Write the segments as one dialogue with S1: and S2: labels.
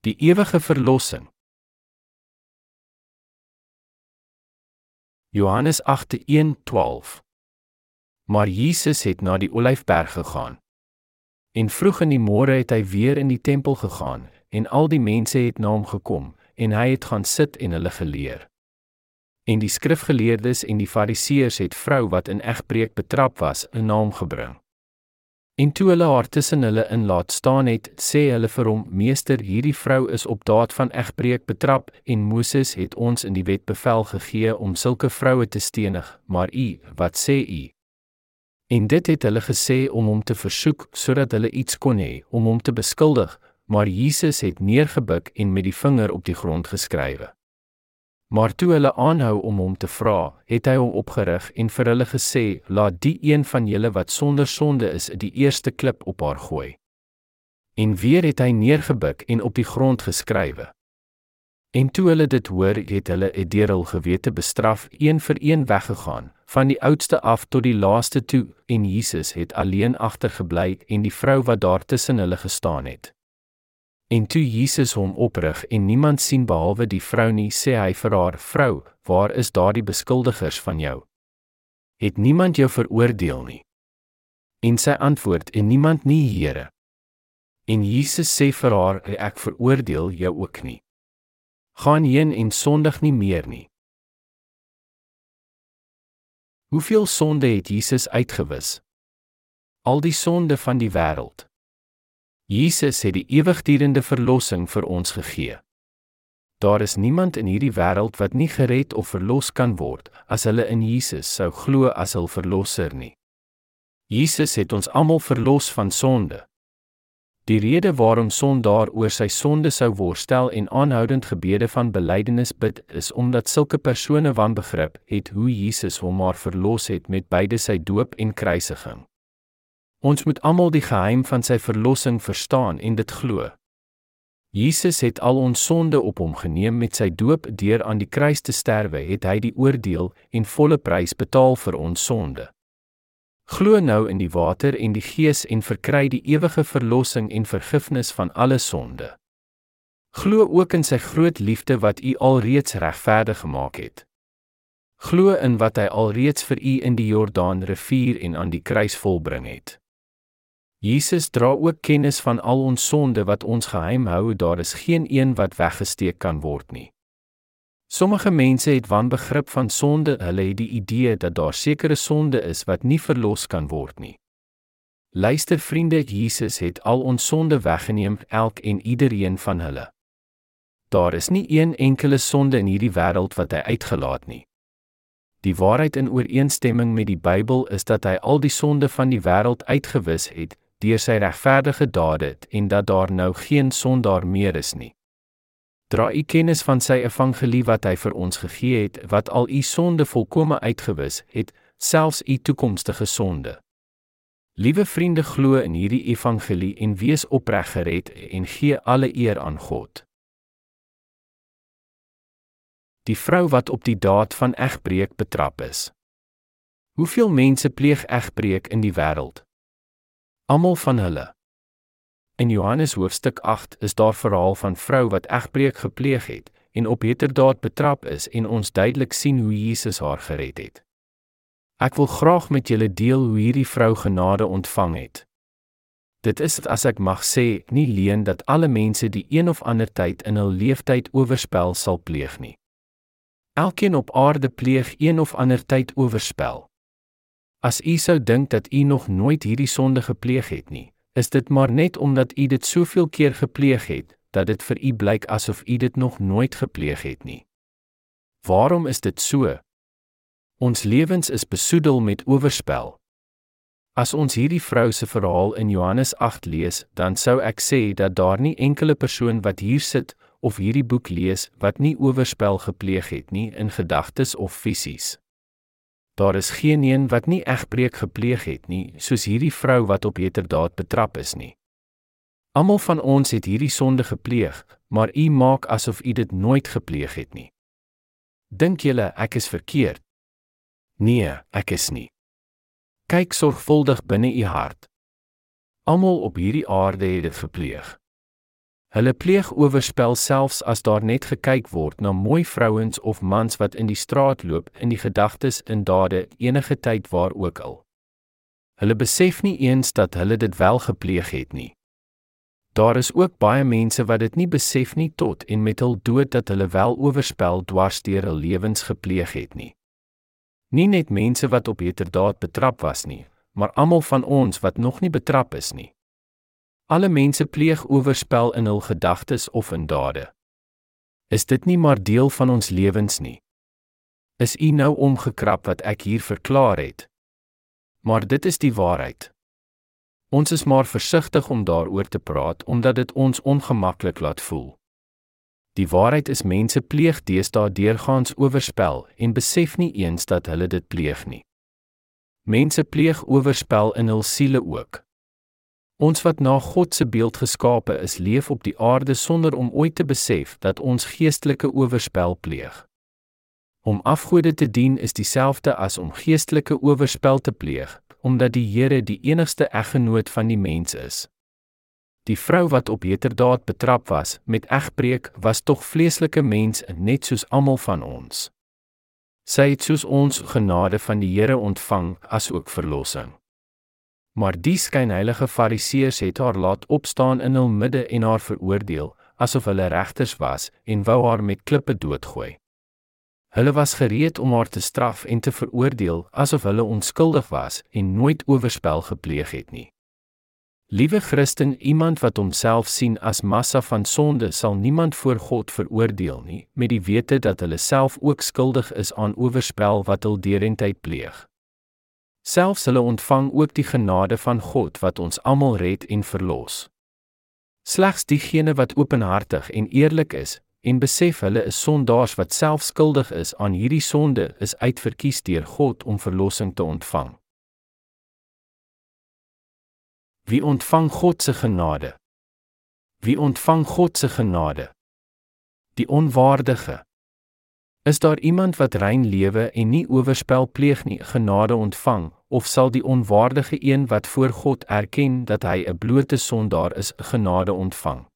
S1: Die ewige verlossing. Johannes 8:1-12 Maar Jesus het na die Olyfberg gegaan. En vroeg in die môre het hy weer in die tempel gegaan en al die mense het na hom gekom en hy het gaan sit en hulle geleer. En die skrifgeleerdes en die fariseërs het vrou wat in egbreek betrap was, in naam gebring. En toe hulle haar tussen hulle in laat staan het, sê hulle vir hom: "Meester, hierdie vrou is op daad van egbreek betrap en Moses het ons in die wet bevel gegee om sulke vroue te stenig, maar u, wat sê u?" En dit het hulle gesê om hom te versoek sodat hulle iets kon hê om hom te beskuldig, maar Jesus het neergebuk en met die vinger op die grond geskrywe. Maar toe hulle aanhou om hom te vra, het hy hom opgerig en vir hulle gesê: "Laat die een van julle wat sonder sonde is, die eerste klip op haar gooi." En weer het hy neergebuk en op die grond geskrywe. En toe hulle dit hoor, het hulle hul gewete bestraf, een vir een weggegaan, van die oudste af tot die laaste toe, en Jesus het alleen agtergebly en die vrou wat daar tussen hulle gestaan het. En toe Jesus hom oprig en niemand sien behalwe die vrou nie, sê hy vir haar: "Vrou, waar is daardie beskuldigers van jou? Het niemand jou veroordeel nie?" En sy antwoord: "En niemand nie, Here." En Jesus sê vir haar: "Ek veroordeel jou ook nie. Gaan heen en sondig nie meer nie." Hoeveel sonde het Jesus uitgewis? Al die sonde van die wêreld. Jesus het die ewigdurende verlossing vir ons gegee. Daar is niemand in hierdie wêreld wat nie gered of verlos kan word as hulle in Jesus sou glo as hul verlosser nie. Jesus het ons almal verlos van sonde. Die rede waarom sondaar oor sy sonde sou worstel en aanhoudend gebede van belydenis bid is omdat sulke persone wanbegrip het hoe Jesus hom maar verlos het met beide sy doop en kruisiging. Ons moet almal die geheim van sy verlossing verstaan en dit glo. Jesus het al ons sonde op hom geneem met sy doop deur aan die kruis te sterwe, het hy die oordeel en volle prys betaal vir ons sonde. Glo nou in die water en die gees en verkry die ewige verlossing en vergifnis van alle sonde. Glo ook in sy groot liefde wat u alreeds regverdig gemaak het. Glo in wat hy alreeds vir u in die Jordaan rivier en aan die kruis volbring het. Jesus dra ook kennis van al ons sonde wat ons geheim hou, daar is geen een wat weggesteek kan word nie. Sommige mense het wanbegrip van sonde, hulle het die idee dat daar sekere sonde is wat nie verlos kan word nie. Luister vriende, Jesus het al ons sonde weggeneem, elk en elkeen van hulle. Daar is nie een enkele sonde in hierdie wêreld wat hy uitgelaat nie. Die waarheid in ooreenstemming met die Bybel is dat hy al die sonde van die wêreld uitgewis het, deur sy regverdige dade en dat daar nou geen sondaar meer is nie. Dra u kennis van sy evangelie wat hy vir ons gegee het, wat al u sonde volkome uitgewis het, selfs u toekomstige sonde. Liewe vriende, glo in hierdie evangelie en wees opreg gered en gee alle eer aan God. Die vrou wat op die daad van egbreek betrap is. Hoeveel mense pleeg egbreek in die wêreld? Almal van hulle. In Johannes hoofstuk 8 is daar verhaal van vrou wat egbreek gepleeg het en op heterdaad betrap is en ons duidelik sien hoe Jesus haar gered het. Ek wil graag met julle deel hoe hierdie vrou genade ontvang het. Dit is as ek mag sê, nie leen dat alle mense die een of ander tyd in hul leeftyd oorspel sal pleeg nie. Elkeen op aarde pleeg een of ander tyd oorspel. As u sou dink dat u nog nooit hierdie sonde gepleeg het nie, is dit maar net omdat u dit soveel keer gepleeg het dat dit vir u blyk asof u dit nog nooit gepleeg het nie. Waarom is dit so? Ons lewens is besoedel met oorspel. As ons hierdie vrou se verhaal in Johannes 8 lees, dan sou ek sê dat daar nie enkele persoon wat hier sit of hierdie boek lees wat nie oorspel gepleeg het nie in gedagtes of fisies. Daar is geen een wat nie egbreek gepleeg het nie, soos hierdie vrou wat op heterdaad betrap is nie. Almal van ons het hierdie sonde gepleeg, maar u maak asof u dit nooit gepleeg het nie. Dink julle ek is verkeerd? Nee, ek is nie. Kyk sorgvuldig binne u hart. Almal op hierdie aarde het dit gepleeg. Hulle pleeg oorspel selfs as daar net gekyk word na mooi vrouens of mans wat in die straat loop in die gedagtes en dade enige tyd waar ook al. Hulle besef nie eens dat hulle dit wel gepleeg het nie. Daar is ook baie mense wat dit nie besef nie tot en met hul dood dat hulle wel oorspel dwarsteer hul lewens gepleeg het nie. Nie net mense wat op heterdaad betrap was nie, maar almal van ons wat nog nie betrap is nie. Alle mense pleeg oorspel in hul gedagtes of in dade. Is dit nie maar deel van ons lewens nie? Is u nou omgekrap wat ek hier verklaar het? Maar dit is die waarheid. Ons is maar versigtig om daaroor te praat omdat dit ons ongemaklik laat voel. Die waarheid is mense pleeg deesdae deurgaans oorspel en besef nie eens dat hulle dit pleeg nie. Mense pleeg oorspel in hul siele ook. Ons wat na God se beeld geskape is, leef op die aarde sonder om ooit te besef dat ons geestelike oorspel pleeg. Om afgode te dien is dieselfde as om geestelike oorspel te pleeg, omdat die Here die enigste eggenoot van die mens is. Die vrou wat op heterdaad betrap was met egbreek was tog vleeslike mens net soos almal van ons. Sy het soos ons genade van die Here ontvang as ook verlossing. Maar die skynheilige fariseërs het haar laat opstaan in hul midde en haar veroordeel asof hulle regters was en wou haar met klippe doodgooi. Hulle was gereed om haar te straf en te veroordeel asof hulle onskuldig was en nooit oorspel gepleeg het nie. Liewe Christen, iemand wat homself sien as massa van sonde sal niemand voor God veroordeel nie, met die wete dat hulle self ook skuldig is aan oorspel wat hulle deurentyd pleeg. Selfs hulle ontvang ook die genade van God wat ons almal red en verlos. Slegs diegene wat openhartig en eerlik is, en besef hulle is sondaars wat self skuldig is aan hierdie sonde is uitverkies deur God om verlossing te ontvang. Wie ontvang God se genade? Wie ontvang God se genade? Die onwaardige. Is daar iemand wat rein lewe en nie oorspel pleeg nie genade ontvang of sal die onwaardige een wat voor God erken dat hy 'n blote sondaar is genade ontvang?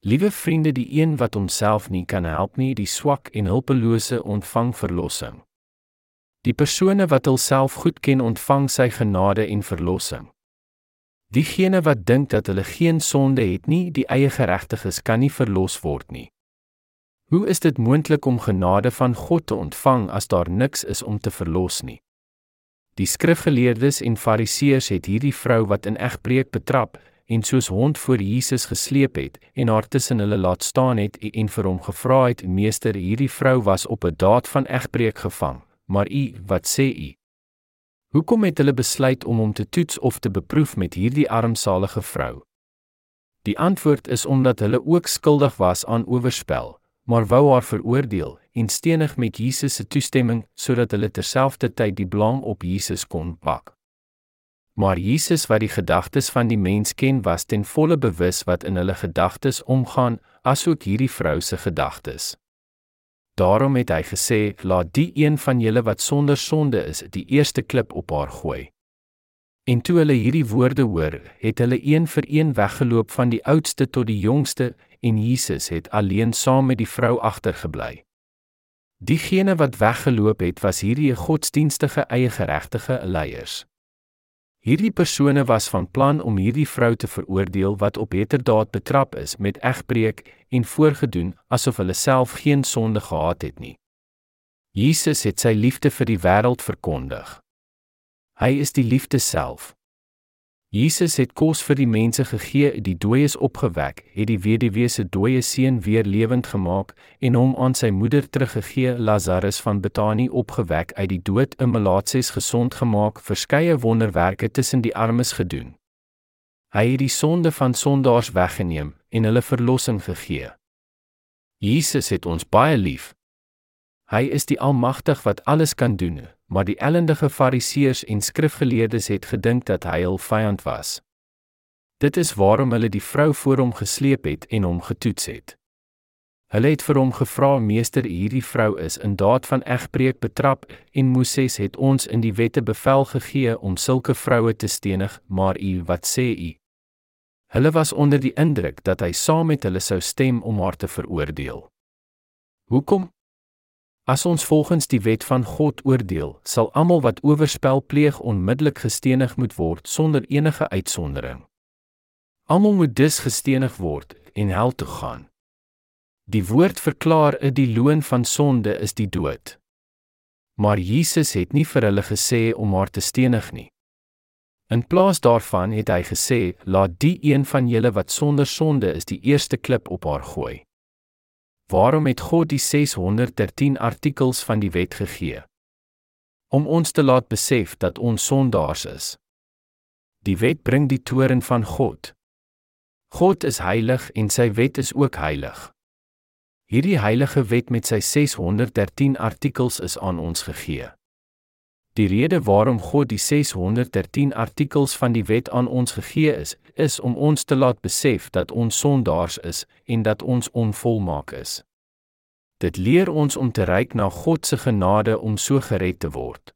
S1: Liewe vriende, die een wat homself nie kan help nie, die swak en hulpelose ontvang verlossing. Die persone wat hulself goed ken, ontvang sy genade en verlossing. Diegene wat dink dat hulle geen sonde het nie, die eie geregtiges kan nie verlos word nie. Hoe is dit moontlik om genade van God te ontvang as daar niks is om te verlos nie? Die skrifgeleerdes en fariseërs het hierdie vrou wat in egbreek betrap, en soos hond voor Jesus gesleep het en haar tussen hulle laat staan het en vir hom gevra het: "Meester, hierdie vrou was op 'n daad van egbreek gevang, maar u, wat sê u?" Hoekom het hulle besluit om hom te toets of te beproef met hierdie armsalige vrou? Die antwoord is omdat hulle ook skuldig was aan oorspel, maar wou haar veroordeel en stenig met Jesus se toestemming sodat hulle terselfdertyd die blame op Jesus kon pak. Maar Jesus wat die gedagtes van die mens ken, was ten volle bewus wat in hulle gedagtes omgaan, asook hierdie vrou se gedagtes. Daarom het hy gesê: "Laat die een van julle wat sonder sonde is, die eerste klip op haar gooi." En toe hulle hierdie woorde hoor, het hulle een vir een weggeloop van die oudste tot die jongste, en Jesus het alleen saam met die vrou agtergebly. Diegene wat weggeloop het, was hierdie godsdienstige eie geregtige leiers. Hierdie persone was van plan om hierdie vrou te veroordeel wat op heterdaad betrap is met egbreek en voorgedoen asof hulle self geen sonde gehad het nie. Jesus het sy liefde vir die wêreld verkondig. Hy is die liefde self. Jesus het kos vir die mense gegee, die dooies opgewek, het die weduwee se dooie seun weer lewend gemaak en hom aan sy moeder teruggegee, Lazarus van Betanië opgewek uit die dood, 'n malaatses gesond gemaak, verskeie wonderwerke tussen die armes gedoen. Hy het die sonde van sondaars weggeneem en hulle verlossing gegee. Jesus het ons baie lief. Hy is die Almagtig wat alles kan doen, maar die ellendige Fariseërs en skrifgeleerdes het gedink dat hy hul vyand was. Dit is waarom hulle die vrou voor hom gesleep het en hom getoets het. Hulle het vir hom gevra: "Meester, hierdie vrou is in daad van egbreek betrap en Moses het ons in die wette bevel gegee om sulke vroue te stenig, maar u, wat sê u?" Hulle was onder die indruk dat hy saam met hulle sou stem om haar te veroordeel. Hoekom? As ons volgens die wet van God oordeel, sal almal wat oorspel pleeg onmiddellik gestenig moet word sonder enige uitsondering. Almal moet dus gestenig word en hel toe gaan. Die woord verklaar dat die loon van sonde is die dood. Maar Jesus het nie vir hulle gesê om haar te stenig nie. In plaas daarvan het hy gesê: "Laat die een van julle wat sonder sonde is, die eerste klip op haar gooi." Waarom het God die 613 artikels van die wet gegee? Om ons te laat besef dat ons sondaars is. Die wet bring die toorn van God. God is heilig en sy wet is ook heilig. Hierdie heilige wet met sy 613 artikels is aan ons gegee. Die rede waarom God die 613 artikels van die wet aan ons gegee is, is om ons te laat besef dat ons sondaars is en dat ons onvolmaak is. Dit leer ons om te reik na God se genade om so gered te word.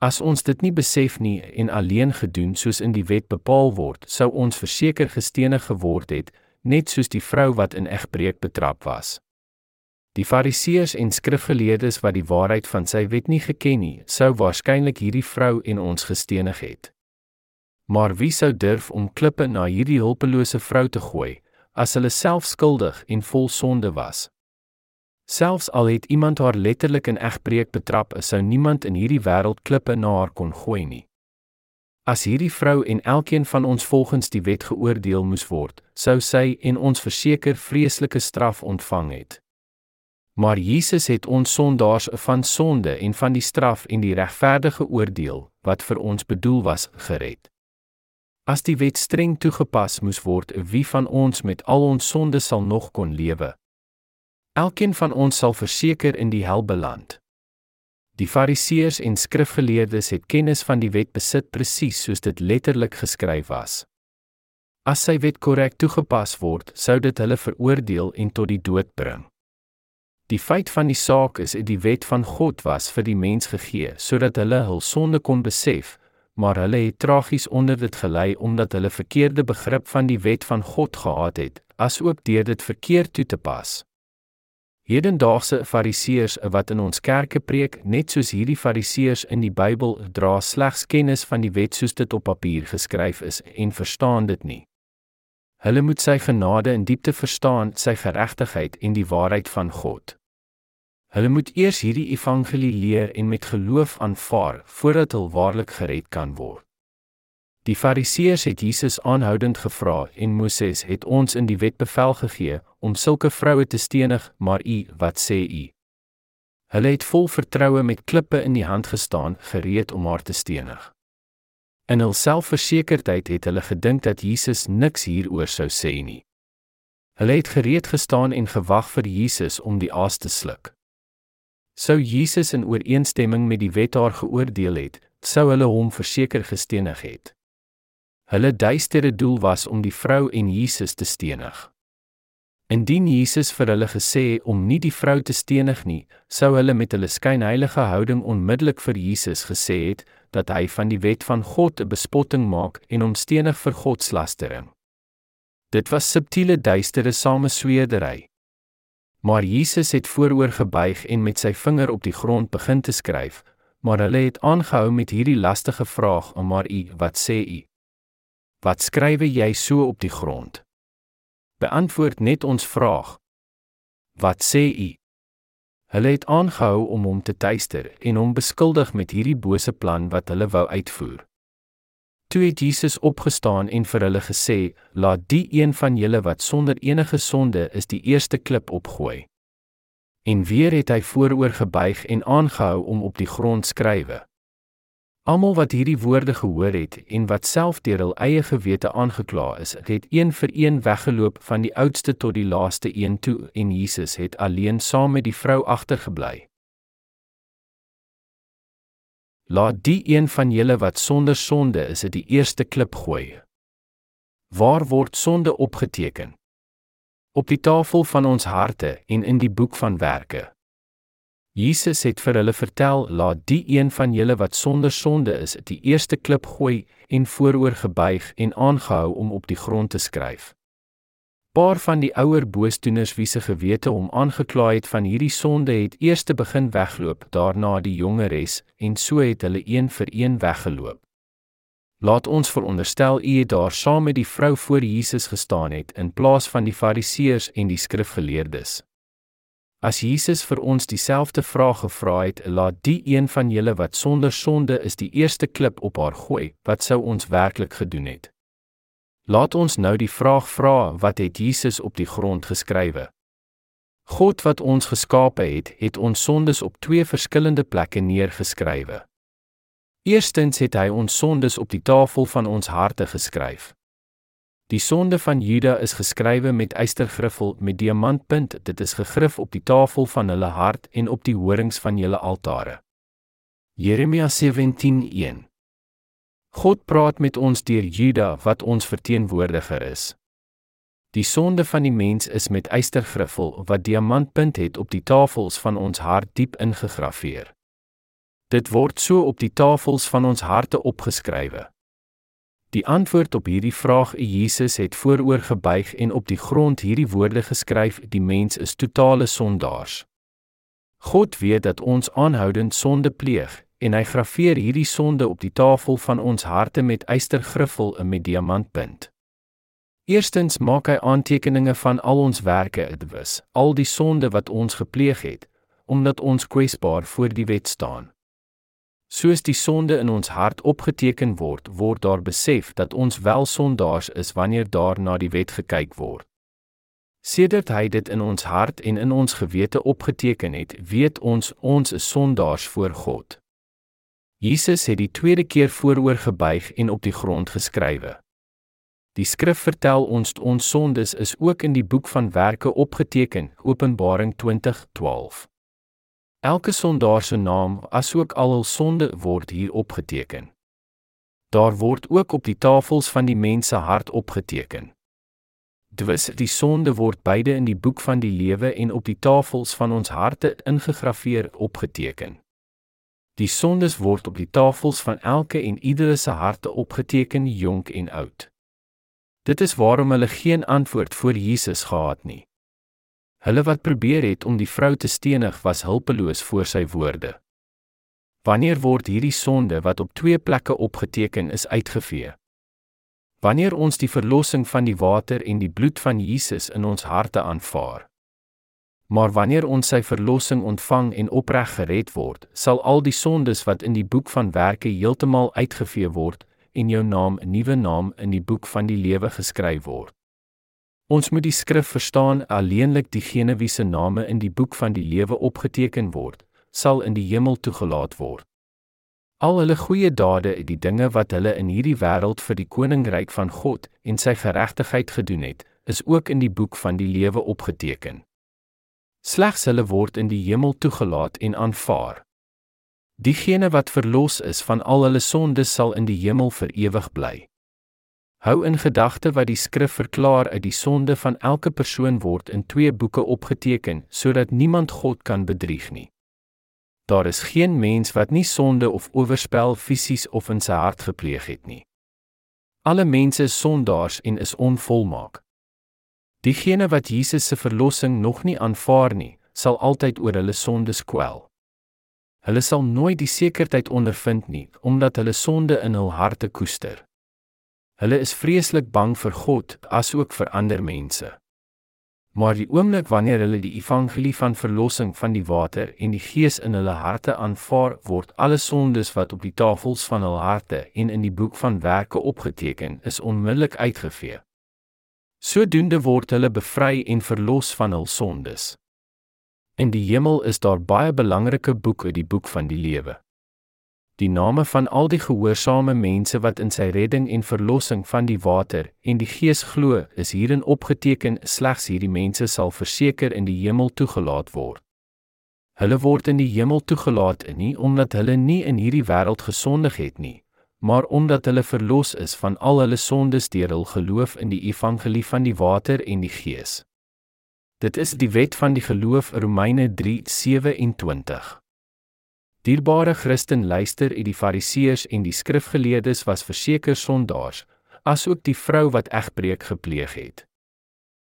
S1: As ons dit nie besef nie en alleen gedoen soos in die wet bepaal word, sou ons verseker gestenig geword het, net soos die vrou wat in egbreek betrap was. Die Fariseërs en skrifgeleerdes wat die waarheid van sy wet nie geken nie, sou waarskynlik hierdie vrou en ons gestenig het. Maar wie sou durf om klippe na hierdie hulpelose vrou te gooi as hulle self skuldig en vol sonde was? Selfs al het iemand haar letterlik in egbreek betrap, sou niemand in hierdie wêreld klippe na haar kon gooi nie. As hierdie vrou en elkeen van ons volgens die wet geoordeel moes word, sou sy en ons verseker vreeslike straf ontvang het. Maar Jesus het ons sondaars van sonde en van die straf en die regverdige oordeel wat vir ons bedoel was gered. As die wet streng toegepas moes word, wie van ons met al ons sonde sal nog kon lewe? Elkeen van ons sal verseker in die hel beland. Die Fariseërs en skrifgeleerdes het kennis van die wet besit presies soos dit letterlik geskryf was. As sy wet korrek toegepas word, sou dit hulle veroordeel en tot die dood bring. Die feit van die saak is dat die wet van God was vir die mens gegee sodat hulle hul sonde kon besef, maar hulle het tragies onder dit gelei omdat hulle verkeerde begrip van die wet van God gehad het, asook deur dit verkeerd toe te pas. Hedendaagse fariseërs wat in ons kerke preek, net soos hierdie fariseërs in die Bybel, dra slegs kennis van die wet soos dit op papier geskryf is en verstaan dit nie. Hulle moet sy genade in diepte verstaan, sy geregtigheid en die waarheid van God. Hulle moet eers hierdie evangelie leer en met geloof aanvaar voordat hulle waarlik gered kan word. Die Fariseërs het Jesus aanhoudend gevra en Moses het ons in die wet bevel gegee om sulke vroue te stenig, maar u, wat sê u? Hulle het vol vertroue met klippe in die hand gestaan, gereed om haar te stenig. In hul selfversekerdheid het hulle gedink dat Jesus niks hieroor sou sê nie. Hulle het gereed gestaan en gewag vir Jesus om die aas te sluk. Sou Jesus in ooreenstemming met die wet haar geoordeel het, sou hulle hom verseker gestenig het. Hulle duistere doel was om die vrou en Jesus te stenig. Indien Jesus vir hulle gesê om nie die vrou te stenig nie, sou hulle met hulle skynheilige houding onmiddellik vir Jesus gesê het dat hy van die wet van God 'n bespotting maak en hom stenig vir godslastering. Dit was subtiele duistere samesweerdery. Maar Jesus het vooroor gebuig en met sy vinger op die grond begin te skryf, maar hulle het aangehou met hierdie lastige vraag: "Maar u, wat sê u? Wat skrywe jy so op die grond?" Beantwoord net ons vraag. Wat sê u? Hulle het aangehou om hom te tuister en hom beskuldig met hierdie bose plan wat hulle wou uitvoer. Toe het Jesus opgestaan en vir hulle gesê: "Laat die een van julle wat sonder enige sonde is, die eerste klip opgooi." En weer het hy vooroor gebuig en aangehou om op die grond skrywe. Almal wat hierdie woorde gehoor het en wat self deur hul eie gewete aangekla is, het een vir een weggeloop van die oudste tot die laaste een toe en Jesus het alleen saam met die vrou agtergebly. Laat die een van julle wat sonder sonde is, dit die eerste klip gooi. Waar word sonde opgeteken? Op die tafel van ons harte en in die boek van werke. Jesus het vir hulle vertel: "Laat die een van julle wat sonder sonde is, die eerste klip gooi en vooroor gebuig en aangehou om op die grond te skryf." Paar van die ouer boosdoeners wie se gewete hom aangekla het van hierdie sonde het eers te begin wegloop, daarna die jongeres en so het hulle een vir een weggeloop. Laat ons veronderstel u het daar saam met die vrou voor Jesus gestaan het in plaas van die fariseërs en die skrifgeleerdes. As Jesus vir ons dieselfde vraag gevra het, laat die een van julle wat sonder sonde is die eerste klip op haar gooi, wat sou ons werklik gedoen het? Laat ons nou die vraag vra, wat het Jesus op die grond geskrywe? God wat ons geskape het, het ons sondes op twee verskillende plekke neergeskrywe. Eerstens het hy ons sondes op die tafel van ons harte geskryf. Die sonde van Juda is geskrywe met eystergriffel met diamantpunt. Dit is gegrif op die tafel van hulle hart en op die horings van julle altare. Jeremia 17:1. God praat met ons deur Juda wat ons verteenwoordiger is. Die sonde van die mens is met eystergriffel wat diamantpunt het op die tafels van ons hart diep ingegrafieer. Dit word so op die tafels van ons harte opgeskrywe. Die antwoord op hierdie vraag: Jesus het vooroor gebuig en op die grond hierdie woorde geskryf: Die mens is totale sondaars. God weet dat ons aanhoudend sonde pleeg en hy grafeer hierdie sonde op die tafel van ons harte met eystergriffel en met diamantpunt. Eerstens maak hy aantekeninge van al ons werke uitwis, al die sonde wat ons gepleeg het, omdat ons kwesbaar voor die wet staan. Soos die sonde in ons hart opgeteken word, word daar besef dat ons wel sondaars is wanneer daar na die wet gekyk word. Sedert hy dit in ons hart en in ons gewete opgeteken het, weet ons ons is sondaars voor God. Jesus het die tweede keer vooroor gebuig en op die grond geskrywe. Die skrif vertel ons ons sondes is ook in die boek van werke opgeteken, Openbaring 20:12. Elke sondaar se naam, asook al hul sonde word hier opgeteken. Daar word ook op die tafels van die mense hart opgeteken. Dwis die sonde word beide in die boek van die lewe en op die tafels van ons harte ingegrafieer opgeteken. Die sondes word op die tafels van elke en iedere se harte opgeteken, jonk en oud. Dit is waarom hulle geen antwoord voor Jesus gehad nie. Hulle wat probeer het om die vrou te stenig was hulpeloos voor sy woorde. Wanneer word hierdie sonde wat op twee plekke opgeteken is uitgevee? Wanneer ons die verlossing van die water en die bloed van Jesus in ons harte aanvaar. Maar wanneer ons sy verlossing ontvang en opreg gered word, sal al die sondes wat in die boek van werke heeltemal uitgevee word en jou naam 'n nuwe naam in die boek van die lewe geskryf word. Ons moet die skrif verstaan alleenlik diegene wie se name in die boek van die lewe opgeteken word, sal in die hemel toegelaat word. Al hulle goeie dade en die dinge wat hulle in hierdie wêreld vir die koninkryk van God en sy geregtigheid gedoen het, is ook in die boek van die lewe opgeteken. Slegs hulle word in die hemel toegelaat en aanvaar. Diegene wat verlos is van al hulle sondes sal in die hemel vir ewig bly. Hou in gedagte wat die skrif verklaar uit die sonde van elke persoon word in twee boeke opgeteken sodat niemand God kan bedrieg nie. Daar is geen mens wat nie sonde of oorspel fisies of in sy hart gepleeg het nie. Alle mense is sondaars en is onvolmaak. Diegene wat Jesus se verlossing nog nie aanvaar nie, sal altyd oor hulle sondes kwel. Hulle sal nooit die sekerheid ondervind nie omdat hulle sonde in hul harte koester. Hulle is vreeslik bang vir God asook vir ander mense. Maar die oomblik wanneer hulle die evangelie van verlossing van die water en die gees in hulle harte aanvaar, word alle sondes wat op die tafels van hul harte en in die boek van werke opgeteken is, onmiddellik uitgevee. Sodoende word hulle bevry en verlos van hul sondes. In die hemel is daar baie belangrike boeke, die boek van die lewe. Die name van al die gehoorsame mense wat in sy redding en verlossing van die water en die Gees glo, is hierin opgeteken. Slegs hierdie mense sal verseker in die hemel toegelaat word. Hulle word in die hemel toegelaat nie omdat hulle nie in hierdie wêreld gesondig het nie, maar omdat hulle verlos is van al hulle sondes deur hul geloof in die evangelie van die water en die Gees. Dit is die wet van die geloof Romeine 3:27. Dierbare Christen, luister, u die Fariseërs en die skrifgeleerdes was verseker sondaars, asook die vrou wat egbreek gepleeg het.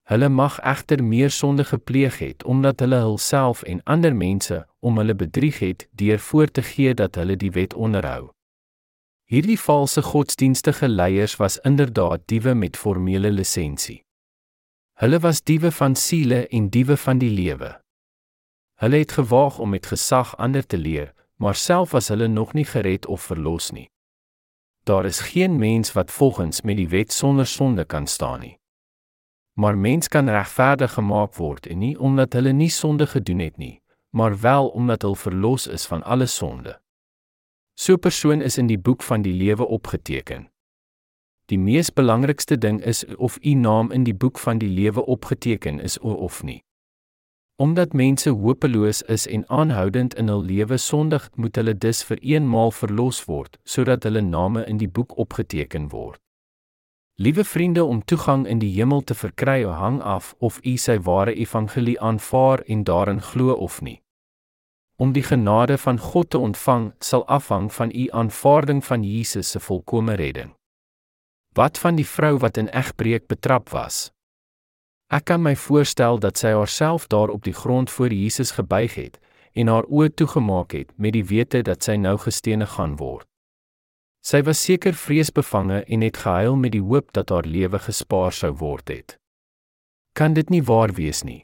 S1: Hulle mag egter meer sonde gepleeg het omdat hulle hulself en ander mense om hulle bedrieg het deur voor te gee dat hulle die wet onderhou. Hierdie valse godsdienstige leiers was inderdaad diewe met formele lisensie. Hulle was diewe van siele en diewe van die lewe. Hulle het gewaag om met gesag ander te leer, maar self was hulle nog nie gered of verlos nie. Daar is geen mens wat volgens met die wet sonder sonde kan staan nie. Maar mens kan regverdig gemaak word en nie omdat hulle nie sonde gedoen het nie, maar wel omdat hulle verlos is van alle sonde. So 'n persoon is in die boek van die lewe opgeteken. Die mees belangrikste ding is of u naam in die boek van die lewe opgeteken is of nie. Omdat mense hopeloos is en aanhoudend in hul lewe sondig, moet hulle dus vir eenmaal verlos word sodat hulle name in die boek opgeteken word. Liewe vriende, om toegang in die hemel te verkry, hang af of u sy ware evangelie aanvaar en daarin glo of nie. Om die genade van God te ontvang, sal afhang van u aanvaarding van Jesus se volkomme redding. Wat van die vrou wat in egbreek betrap was? Ek kan my voorstel dat sy haarself daar op die grond voor Jesus gebuig het en haar oë toegemaak het met die wete dat sy nou gestenig gaan word. Sy was seker vreesbevange en het gehuil met die hoop dat haar lewe gespaar sou word het. Kan dit nie waar wees nie?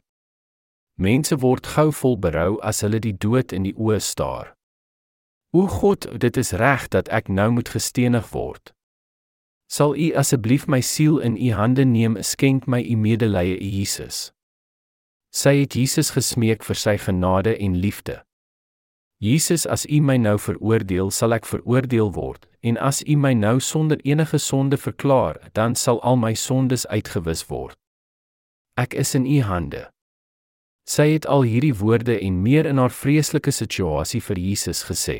S1: Mense word gou vol berou as hulle die dood in die oë staar. O God, dit is reg dat ek nou moet gestenig word. Sal U asseblief my siel in U hande neem, skenk my U medelee, Jesus. Sy het Jesus gesmeek vir sy genade en liefde. Jesus, as U my nou veroordeel, sal ek veroordeel word, en as U my nou sonder enige sonde verklaar, dan sal al my sondes uitgewis word. Ek is in U hande. Sy het al hierdie woorde en meer in haar vreeslike situasie vir Jesus gesê.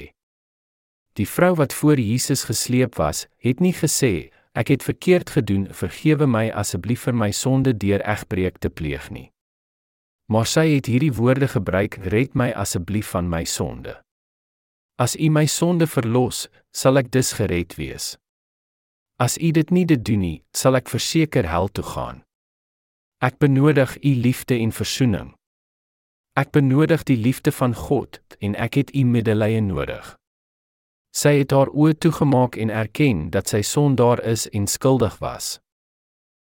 S1: Die vrou wat voor Jesus gesleep was, het nie gesê, ek het verkeerd gedoen, vergewe my asseblief vir my sonde deur egbreek te pleeg nie maar sy het hierdie woorde gebruik: "Red my asseblief van my sonde." As U my sonde verlos, sal ek dus gered wees. As U dit nie doen nie, sal ek verseker hel toe gaan. Ek benodig U liefde en verzoening. Ek benodig die liefde van God en ek het U medelee nodig. Sy het haar oë toegemaak en erken dat sy sondaar is en skuldig was.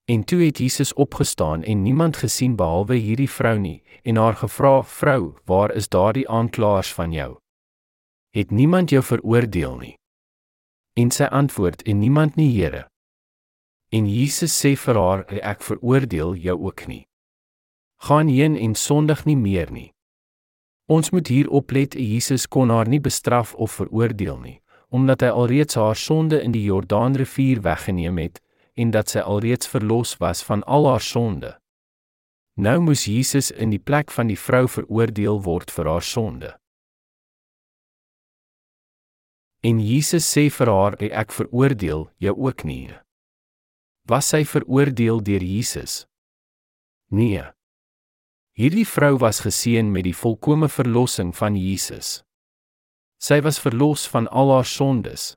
S1: En toe het Jesus opgestaan en niemand gesien behalwe hierdie vrou nie en haar gevra: "Vrou, waar is daardie aanklaers van jou? Het niemand jou veroordeel nie?" En sy antwoord: "En niemand nie, Here." En Jesus sê vir haar: "Ek veroordeel jou ook nie. Gaan heen en sondig nie meer nie." Ons moet hier oplet, Jesus kon haar nie bestraf of veroordeel nie, omdat hy alreeds haar sonde in die Jordaanrivier weggeneem het en dat sy alreeds verlos was van al haar sonde. Nou moes Jesus in die plek van die vrou veroordeel word vir haar sonde. En Jesus sê vir haar: "Ek veroordeel jou ook nie." Was sy veroordeel deur Jesus? Nee. Hierdie vrou was geseën met die volkomme verlossing van Jesus. Sy was verlos van al haar sondes.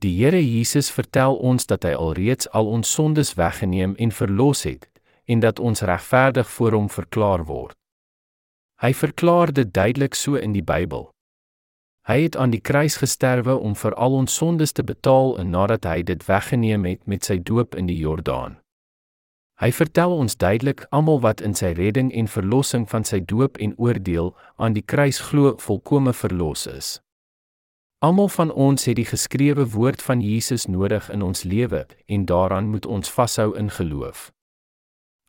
S1: Die Here Jesus vertel ons dat hy alreeds al ons sondes weggeneem en verlos het en dat ons regverdig voor hom verklaar word. Hy verklaar dit duidelik so in die Bybel. Hy het aan die kruis gesterwe om vir al ons sondes te betaal en nadat hy dit weggeneem het met sy doop in die Jordaan. Hy vertel ons duidelik almal wat in sy redding en verlossing van sy doop en oordeel aan die kruis glo volkome verlos is. Almal van ons het die geskrewe woord van Jesus nodig in ons lewe en daaraan moet ons vashou in geloof.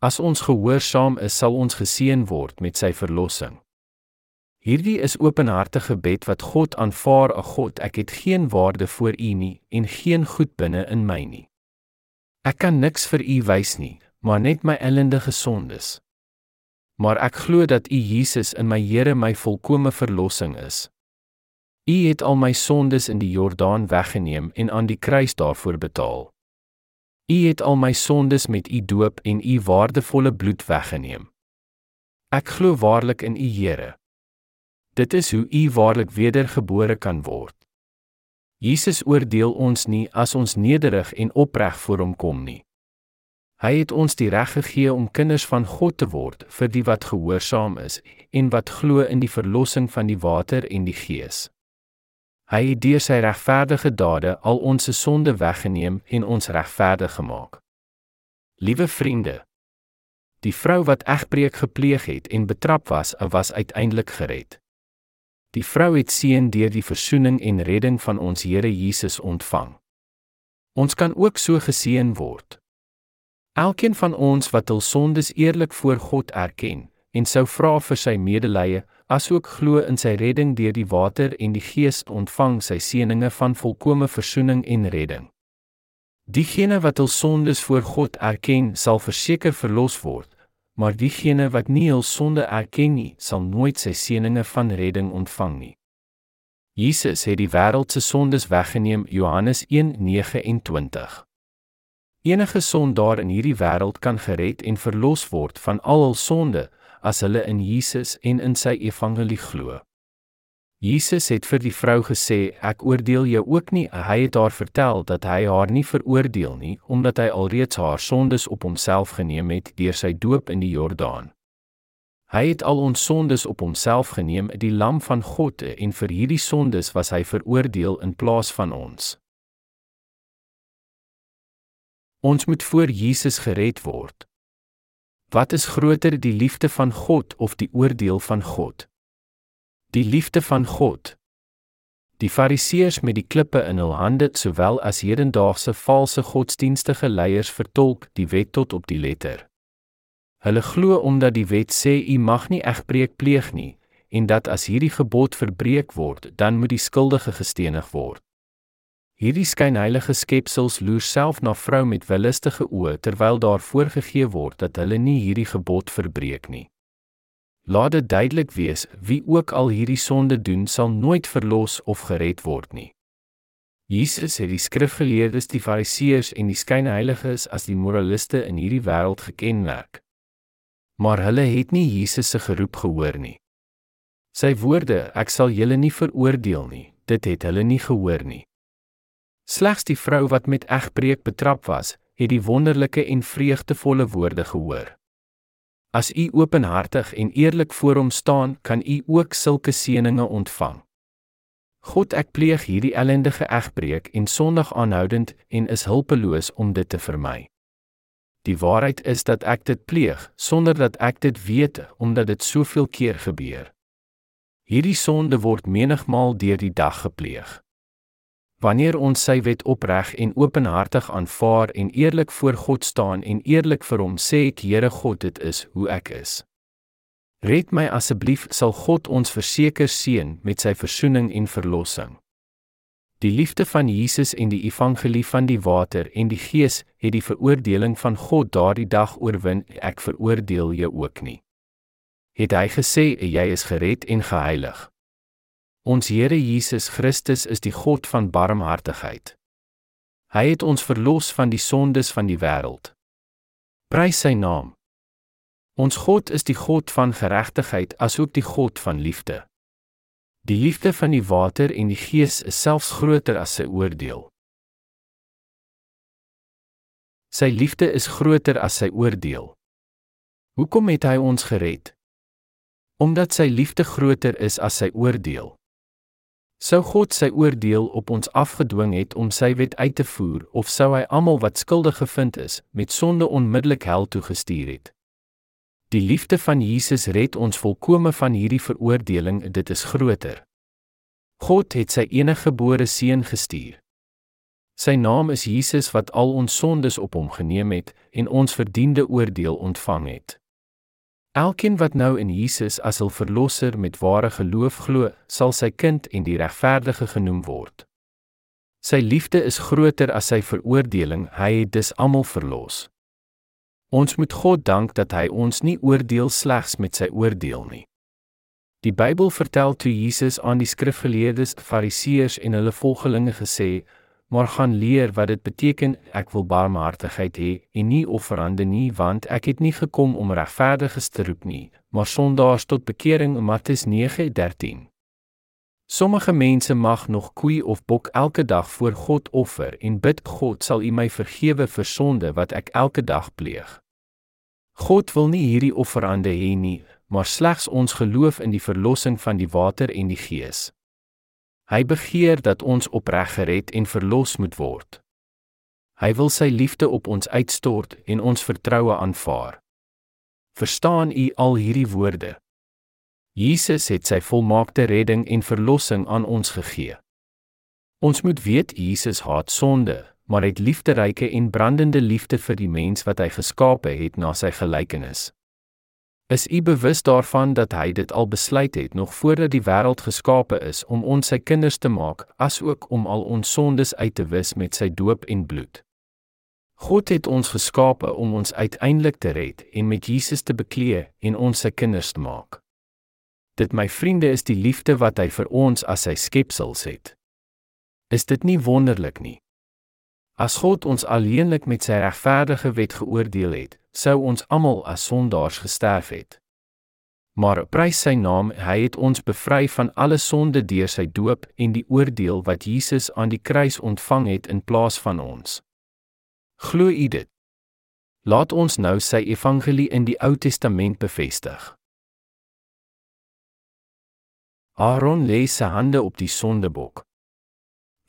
S1: As ons gehoorsaam is, sal ons geseën word met sy verlossing. Hierdie is openhartige gebed wat God aanvaar, "O God, ek het geen waarde voor U nie en geen goed binne in my nie. Ek kan niks vir U wys nie, maar net my ellendige sondes. Maar ek glo dat U Jesus in my Here my volkomme verlossing is." U het al my sondes in die Jordaan weggeneem en aan die kruis daarvoor betaal. U het al my sondes met u doop en u waardevolle bloed weggeneem. Ek glo waarlik in U Here. Dit is hoe U waarlik wedergebore kan word. Jesus oordeel ons nie as ons nederig en opreg voor hom kom nie. Hy het ons die reg gegee om kinders van God te word vir die wat gehoorsaam is en wat glo in die verlossing van die water en die Gees. Hy het deur sy regverdige dade al ons sonde weggeneem en ons regverdig gemaak. Liewe vriende, die vrou wat egbreek gepleeg het en betrap was, was uiteindelik gered. Die vrou het seën deur die verzoening en redding van ons Here Jesus ontvang. Ons kan ook so geseën word. Elkeen van ons wat hul sondes eerlik voor God erken en sou vra vir sy medelee, asook glo in sy redding deur die water en die Gees ontvang sy seëninge van volkomme verzoening en redding. Diegene wat hul sondes voor God erken, sal verseker verlos word, maar diegene wat nie hul sonde erken nie, sal nooit sy seëninge van redding ontvang nie. Jesus het die wêreld se sondes weggeneem, Johannes 1:29. Enige sondaar in hierdie wêreld kan gered en verlos word van al hul sonde as hulle in Jesus en in sy evangelie glo. Jesus het vir die vrou gesê, "Ek oordeel jou ook nie." Hy het haar vertel dat hy haar nie veroordeel nie, omdat hy alreeds haar sondes op homself geneem het deur sy doop in die Jordaan. Hy het al ons sondes op homself geneem, die lam van God, en vir hierdie sondes was hy veroordeel in plaas van ons. Ons moet voor Jesus gered word. Wat is groter, die liefde van God of die oordeel van God? Die liefde van God. Die Fariseërs met die klippe in hul hande sowel as hedendaagse valse godsdienstige leiers vertolk die wet tot op die letter. Hulle glo omdat die wet sê u mag nie egbreek pleeg nie en dat as hierdie gebod verbreek word, dan moet die skuldige gestenig word. Hierdie skynheilige skepsels loer self na vrou met willustige oë terwyl daar voorgegee word dat hulle nie hierdie gebod verbreek nie. Laat dit duidelik wees, wie ook al hierdie sonde doen, sal nooit verlos of gered word nie. Jesus het die skrifgeleerdes, die fariseërs en die skynheiliges as die moraliste in hierdie wêreld gekenmerk. Maar hulle het nie Jesus se geroep gehoor nie. Sy woorde, ek sal julle nie veroordeel nie, dit het hulle nie gehoor nie. Slegs die vrou wat met egbreek betrap was, het die wonderlike en vreugdevolle woorde gehoor. As u openhartig en eerlik voor hom staan, kan u ook sulke seëninge ontvang. God, ek pleeg hierdie ellendige egbreek en sondig aanhoudend en is hulpeloos om dit te vermy. Die waarheid is dat ek dit pleeg sonder dat ek dit weet omdat dit soveel keer gebeur. Hierdie sonde word menigmaal deur die dag gepleeg. Wanneer ons sy wet opreg en openhartig aanvaar en eerlik voor God staan en eerlik vir hom sê ek Here God dit is hoe ek is. Red my asseblief sal God ons verseker seën met sy verzoening en verlossing. Die liefde van Jesus en die evangelie van die water en die gees het die veroordeling van God daardie dag oorwin ek veroordeel jou ook nie. Het hy gesê jy is gered en geheilig. Ons Here Jesus Christus is die God van barmhartigheid. Hy het ons verlos van die sondes van die wêreld. Prys sy naam. Ons God is die God van geregtigheid asook die God van liefde. Die liefde van die water en die gees is selfs groter as sy oordeel. Sy liefde is groter as sy oordeel. Hoekom het hy ons gered? Omdat sy liefde groter is as sy oordeel. Sou God sy oordeel op ons afgedwing het om sy wet uit te voer of sou hy almal wat skuldig gevind is met sonde onmiddellik hel toe gestuur het? Die liefde van Jesus red ons volkome van hierdie veroordeling, dit is groter. God het sy eniggebore seun gestuur. Sy naam is Jesus wat al ons sondes op hom geneem het en ons verdiende oordeel ontvang het. Elkeen wat nou in Jesus as hul verlosser met ware geloof glo, sal sy kind en die regverdige genoem word. Sy liefde is groter as sy veroordeling, hy het dus almal verlos. Ons moet God dank dat hy ons nie oordeel slegs met sy oordeel nie. Die Bybel vertel toe Jesus aan die skrifgeleerdes, Fariseërs en hulle volgelinge gesê: maar gaan leer wat dit beteken ek wil barmhartigheid hê en nie offerande nie want ek het nie gekom om regverdiges te roep nie maar sondaars tot bekering Matteus 9:13 Sommige mense mag nog koei of bok elke dag voor God offer en bid God sal U my vergewe vir sonde wat ek elke dag pleeg. God wil nie hierdie offerande hê nie, maar slegs ons geloof in die verlossing van die water en die gees. Hy begeer dat ons opreg gered en verlos moet word. Hy wil sy liefde op ons uitstort en ons vertroue aanvaar. Verstaan u al hierdie woorde? Jesus het sy volmaakte redding en verlossing aan ons gegee. Ons moet weet Jesus haat sonde, maar het liefderyke en brandende liefde vir die mens wat hy geskape het na sy gelykenis. Is u bewus daarvan dat hy dit al besluit het nog voordat die wêreld geskape is om ons sy kinders te maak, asook om al ons sondes uit te wis met sy doop en bloed? God het ons geskape om ons uiteindelik te red en met Jesus te bekleë en ons sy kinders te maak. Dit my vriende is die liefde wat hy vir ons as sy skepsels het. Is dit nie wonderlik nie? As God ons alleenlik met sy regverdige wet geoordeel het, sou ons almal as sondaars gesterf het. Maar prys sy naam, hy het ons bevry van alle sonde deur sy doop en die oordeel wat Jesus aan die kruis ontvang het in plaas van ons. Glo u dit? Laat ons nou sy evangelie in die Ou Testament bevestig. Aaron lê sy hande op die sondebok.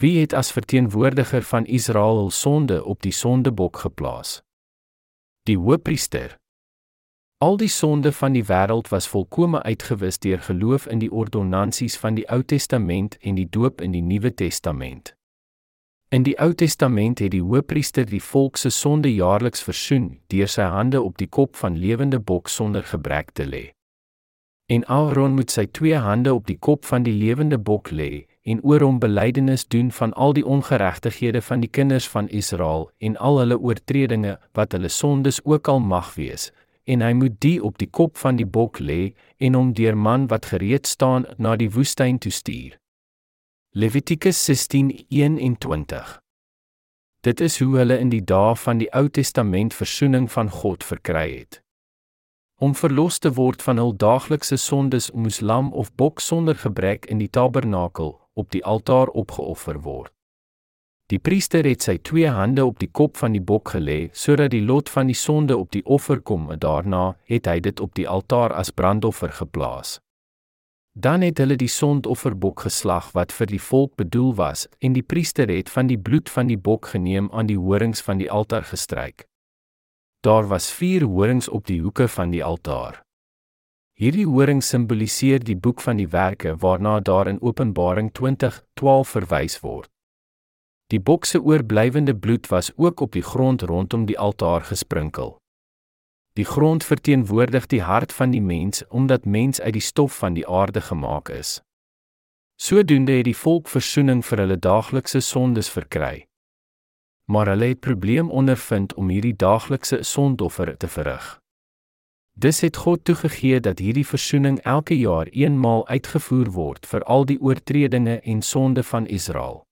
S1: Wie het as verteenwoordiger van Israel hul sonde op die sondebok geplaas? Die hoofpriester. Al die sonde van die wêreld was volkome uitgewis deur geloof in die ordonnansies van die Ou Testament en die doop in die Nuwe Testament. In die Ou Testament het die hoofpriester die volk se sonde jaarliks versoen deur sy hande op die kop van lewende bok sonder gebrek te lê. En Aaron moet sy twee hande op die kop van die lewende bok lê en oor hom belydenis doen van al die ongeregtighede van die kinders van Israel en al hulle oortredinge wat hulle sondes ook al mag wees en hy moet die op die kop van die bok lê en hom deur man wat gereed staan na die woestyn toe stuur. Levitikus 16:21 Dit is hoe hulle in die dae van die Ou Testament verzoening van God verkry het. Om verlos te word van hul daaglikse sondes moes lam of bok sonder gebrek in die tabernakel op die altaar opgeoffer word. Die priester het sy twee hande op die kop van die bok gelê sodat die lot van die sonde op die offer kom en daarna het hy dit op die altaar as brandoffer geplaas. Dan het hulle die sondofferbok geslag wat vir die volk bedoel was en die priester het van die bloed van die bok geneem aan die horings van die altaar gestryk. Daar was 4 horings op die hoeke van die altaar. Hierdie horing simboliseer die boek van die werke waarna daar in Openbaring 20:12 verwys word. Die bok se oorblywende bloed was ook op die grond rondom die altaar gesprinkel. Die grond verteenwoordig die hart van die mens omdat mens uit die stof van die aarde gemaak is. Sodoende het die volk verzoening vir hulle daaglikse sondes verkry maar hulle het probleem ondervind om hierdie daaglikse sondoffer te verrig. Dis het God toegegee dat hierdie versoening elke jaar eenmaal uitgevoer word vir al die oortredinge en sonde van Israel.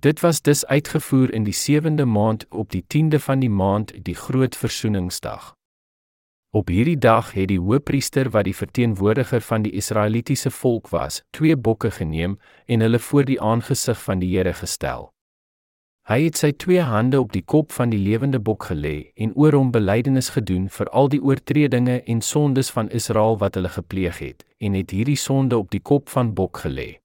S1: Dit was dus uitgevoer in die 7de maand op die 10de van die maand, die groot versoeningsdag. Op hierdie dag het die hoofpriester wat die verteenwoordiger van die Israelitiese volk was, twee bokke geneem en hulle voor die aangesig van die Here gestel. Hy het sy twee hande op die kop van die lewende bok gelê en oor hom belydenis gedoen vir al die oortredinge en sondes van Israel wat hulle gepleeg het en het hierdie sonde op die kop van bok gelê.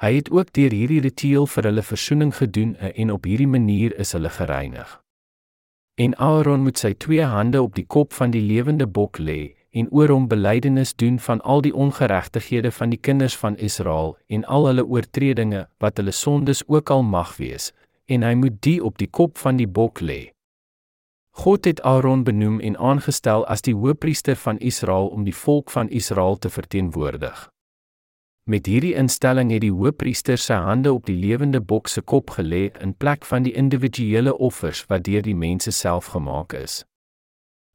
S1: Hy het ook deur hierdie ritueel vir hulle verzoening gedoen en op hierdie manier is hulle gereinig. En Aaron moet sy twee hande op die kop van die lewende bok lê en oor hom belydenis doen van al die ongeregtighede van die kinders van Israel en al hulle oortredinge wat hulle sondes ook al mag wees en hy moet die op die kop van die bok lê. God het Aaron benoem en aangestel as die hoofpriester van Israel om die volk van Israel te verteenwoordig. Met hierdie instelling het die hoofpriester sy hande op die lewende bok se kop gelê in plek van die individuele offers wat deur die mense self gemaak is.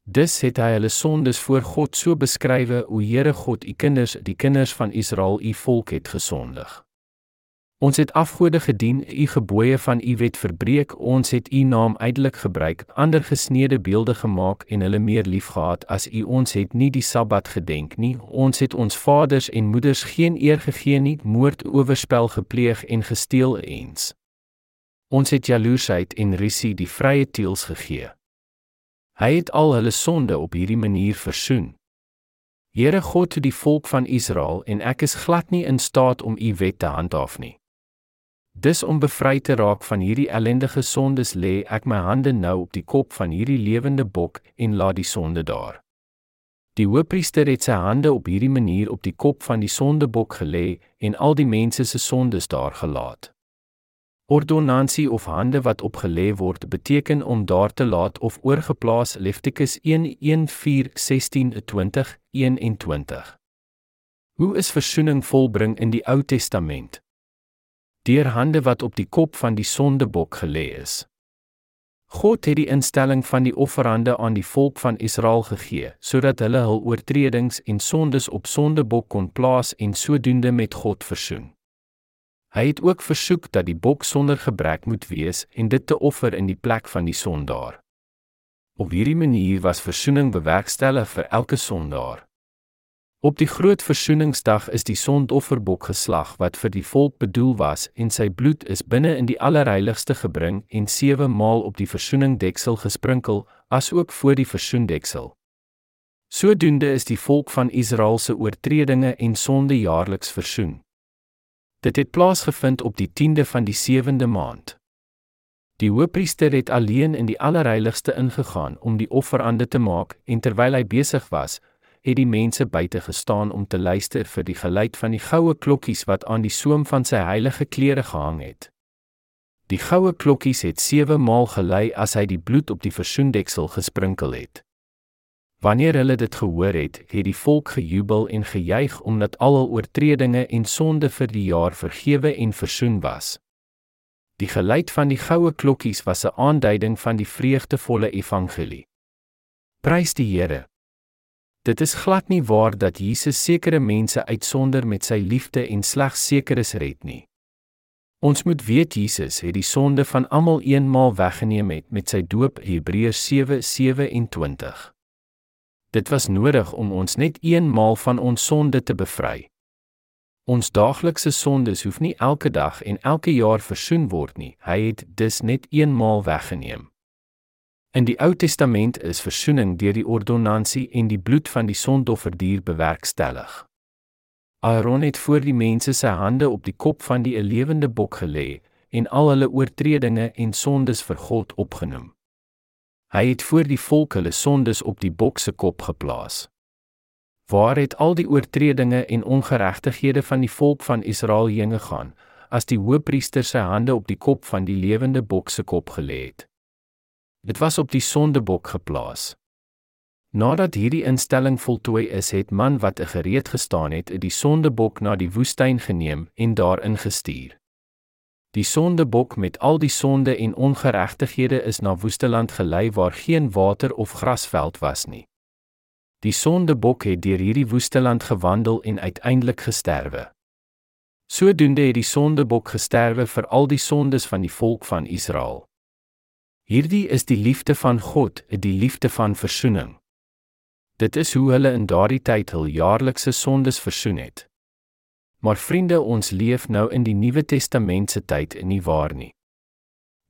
S1: Dus het hy hulle sondes voor God so beskrywe hoe Here God u kinders, die kinders van Israel u volk het gesondig. Ons het afgode gedien, u gebooie van u wet verbreek, ons het u naam uitelik gebruik, ander gesneede beelde gemaak en hulle meer liefgehad as u ons het nie die Sabbat gedenk nie. Ons het ons vaders en moeders geen eer gegee nie, moord, oorspel gepleeg en gesteel eens. Ons het jaloesheid en risie die vrye teels gegee. Hy het al hulle sonde op hierdie manier versoen. Here God tot die volk van Israel en ek is glad nie in staat om u wet te handhaaf nie. Dis om bevry te raak van hierdie ellendige sondes lê ek my hande nou op die kop van hierdie lewende bok en laat die sonde daar. Die hoofpriester het sy hande op hierdie manier op die kop van die sondebok gelê en al die mense se sondes daar gelaat. Ordonansie of hande wat opgelê word beteken om daar te laat of oorgeplaas Levitikus 1:1:4:16:20:21. Hoe is versoening volbring in die Ou Testament? Deur hande wat op die kop van die sondebok gelê is. God het die instelling van die offerande aan die volk van Israel gegee, sodat hulle hul oortredings en sondes op sondebok kon plaas en sodoende met God versoen. Hy het ook versoek dat die bok sonder gebrek moet wees en dit te offer in die plek van die sondaar. Op hierdie manier was versoening bewerkstellig vir elke sondaar. Op die groot versoeningsdag is die sondofferbok geslag wat vir die volk bedoel was en sy bloed is binne in die allerheiligste gebring en sewe maal op die versoeningdeksel gesprinkel, asook voor die versoendeksel. Sodoende is die volk van Israel se oortredinge en sonde jaarliks versoen. Dit het plaasgevind op die 10de van die 7de maand. Die hoofpriester het alleen in die allerheiligste ingegaan om die offerande te maak en terwyl hy besig was, het die mense buite gestaan om te luister vir die geluid van die goue klokkies wat aan die soem van sy heilige klere gehang het. Die goue klokkies het 7 maal gelei as hy die bloed op die versoendeksel gesprinkel het. Wanneer hulle dit gehoor het, het die volk gejubel en gejuig omdat al hul oortredinge en sonde vir die jaar vergewe en versoen was. Die geluid van die goue klokkies was 'n aanduiding van die vreugdevolle evangelie. Prys die Here. Dit is glad nie waar dat Jesus sekere mense uitsonder met sy liefde en slegs sekeres red nie. Ons moet weet Jesus het die sonde van almal eenmaal weggeneem het met sy doop Hebreërs 7:27. Dit was nodig om ons net eenmaal van ons sonde te bevry. Ons daaglikse sondes hoef nie elke dag en elke jaar versoen word nie. Hy het dus net eenmaal weggeneem. In die Ou Testament is versoening deur die ordonnansie en die bloed van die sondofferdier bewerkstellig. Aaron het voor die mense sy hande op die kop van die lewende bok gelê en al hulle oortredinge en sondes vir God opgenoem. Hy het voor die volk hulle sondes op die bok se kop geplaas. Waar het al die oortredinge en ongeregtighede van die volk van Israel heen gegaan as die hoofpriester sy hande op die kop van die lewende bok se kop gelê het? Dit was op die sondebok geplaas. Nadat hierdie instelling voltooi is, het man wat gereed gestaan het, die sondebok na die woestyn geneem en daarin gestuur. Die sondebok met al die sonde en ongeregtighede is na woesteland gelei waar geen water of grasveld was nie. Die sondebok het deur hierdie woesteland gewandel en uiteindelik gesterwe. Sodoende het die sondebok gesterwe vir al die sondes van die volk van Israel. Hierdie is die liefde van God, die liefde van verzoening. Dit is hoe hulle in daardie tyd hul jaarlikse sondes versoen het. Maar vriende, ons leef nou in die Nuwe Testament se tyd en nie waar nie.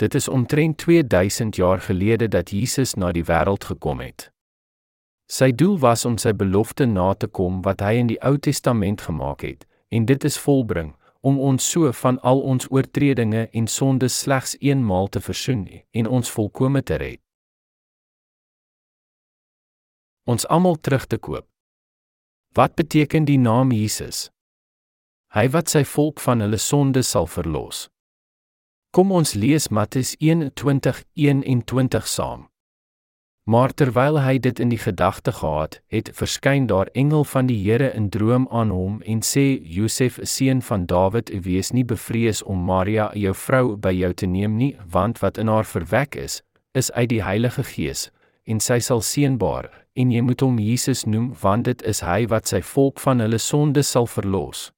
S1: Dit is omtrent 2000 jaar gelede dat Jesus na die wêreld gekom het. Sy doel was om sy belofte na te kom wat hy in die Ou Testament gemaak het, en dit is volbring, om ons so van al ons oortredinge en sondes slegs eenmaal te versoen en ons volkome te red. Ons almal terug te koop. Wat beteken die naam Jesus? Hy wat sy volk van hulle sondes sal verlos. Kom ons lees Matteus 21:21 saam. Maar terwyl hy dit in die gedagte gehad, het verskyn daar engel van die Here in droom aan hom en sê: "Josef, seun van Dawid, wees nie bevrees om Maria, jou vrou, by jou te neem nie, want wat in haar verwek is, is uit die Heilige Gees, en sy sal seënbaar, en jy moet hom Jesus noem, want dit is hy wat sy volk van hulle sondes sal verlos."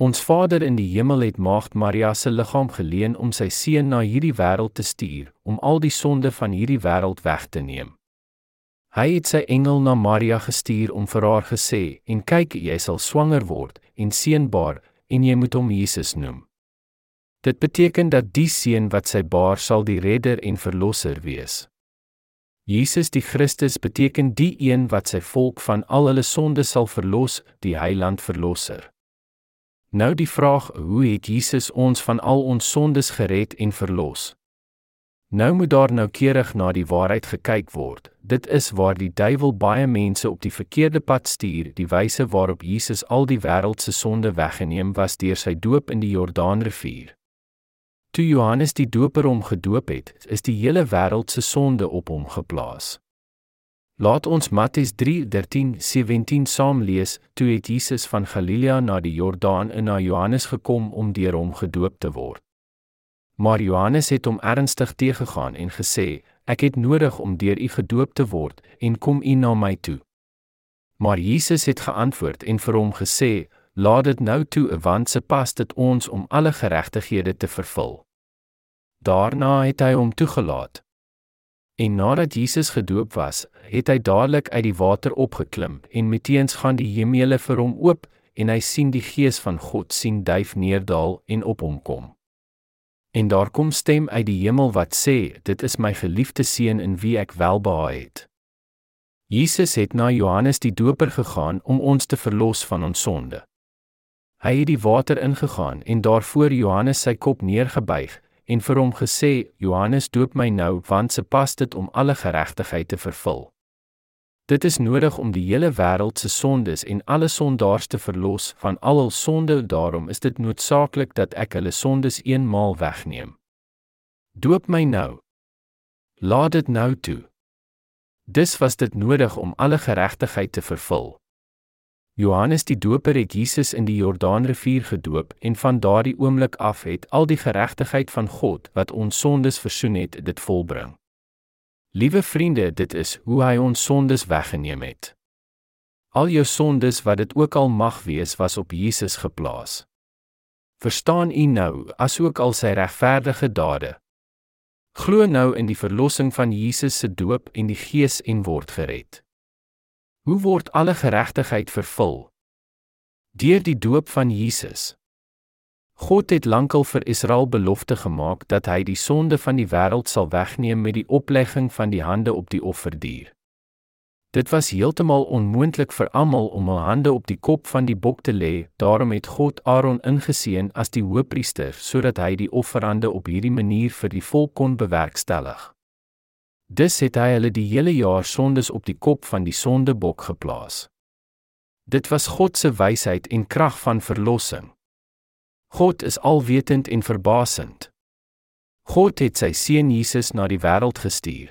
S1: Ons Vader in die hemel het Maagd Maria se liggaam geleen om sy seun na hierdie wêreld te stuur om al die sonde van hierdie wêreld weg te neem. Hy het sy engel na Maria gestuur om vir haar gesê: "En kyk, jy sal swanger word en seënbaar en jy moet hom Jesus noem." Dit beteken dat die seun wat sy baar sal die redder en verlosser wees. Jesus die Christus beteken die een wat sy volk van al hulle sondes sal verlos, die heiland verlosser. Nou die vraag, hoe het Jesus ons van al ons sondes gered en verlos? Nou moet daar noukeurig na die waarheid gekyk word. Dit is waar die duiwel baie mense op die verkeerde pad stuur. Die wyse waarop Jesus al die wêreld se sonde weggeneem was deur sy doop in die Jordaanrivier. Toe Johannes die Doper hom gedoop het, is die hele wêreld se sonde op hom geplaas. Laat ons Matteus 3:13-17 saam lees. Toe het Jesus van Galilea na die Jordaan en na Johannes gekom om deur hom gedoop te word. Maar Johannes het hom ernstig teëgegaan en gesê: "Ek het nodig om deur u gedoop te word en kom u na my toe." Maar Jesus het geantwoord en vir hom gesê: "Laat dit nou toe, want se pas dit ons om alle geregtighede te vervul." Daarna het hy hom toegelaat. En nadat Jesus gedoop was, het hy dadelik uit die water opgeklim en meteens gaan die hemele vir hom oop en hy sien die gees van God sien duif neerdal en op hom kom. En daar kom stem uit die hemel wat sê: "Dit is my geliefde seun in wie ek welbehae het." Jesus het na Johannes die Doper gegaan om ons te verlos van ons sonde. Hy het die water ingegaan en daarvoor Johannes sy kop neergebuig en vir hom gesê Johannes doop my nou want se pas dit om alle geregtigheid te vervul. Dit is nodig om die hele wêreld se sondes en alle sondaars te verlos van al hul sonde daarom is dit noodsaaklik dat ek hulle sondes eenmaal wegneem. Doop my nou. Laat dit nou toe. Dis was dit nodig om alle geregtigheid te vervul. Johannes die Doper het Jesus in die Jordaanrivier gedoop en van daardie oomblik af het al die geregtigheid van God wat ons sondes versoen het, dit volbring. Liewe vriende, dit is hoe hy ons sondes weggeneem het. Al jou sondes wat dit ook al mag wees, was op Jesus geplaas. Verstaan u nou, asook al sy regverdige dade. Glo nou in die verlossing van Jesus se doop en die Gees en word gered. Hoe word alle geregtigheid vervul? Deur die doop van Jesus. God het lankal vir Israel belofte gemaak dat hy die sonde van die wêreld sal wegneem met die oplegging van die hande op die offerdier. Dit was heeltemal onmoontlik vir almal om hul hande op die kop van die bok te lê, daarom het God Aaron ingeseën as die hoëpriester sodat hy die offerande op hierdie manier vir die volk kon bewerkstellig. Dus het hy hulle die hele jaar sondes op die kop van die sondebok geplaas. Dit was God se wysheid en krag van verlossing. God is alwetend en verbasend. God het sy seun Jesus na die wêreld gestuur.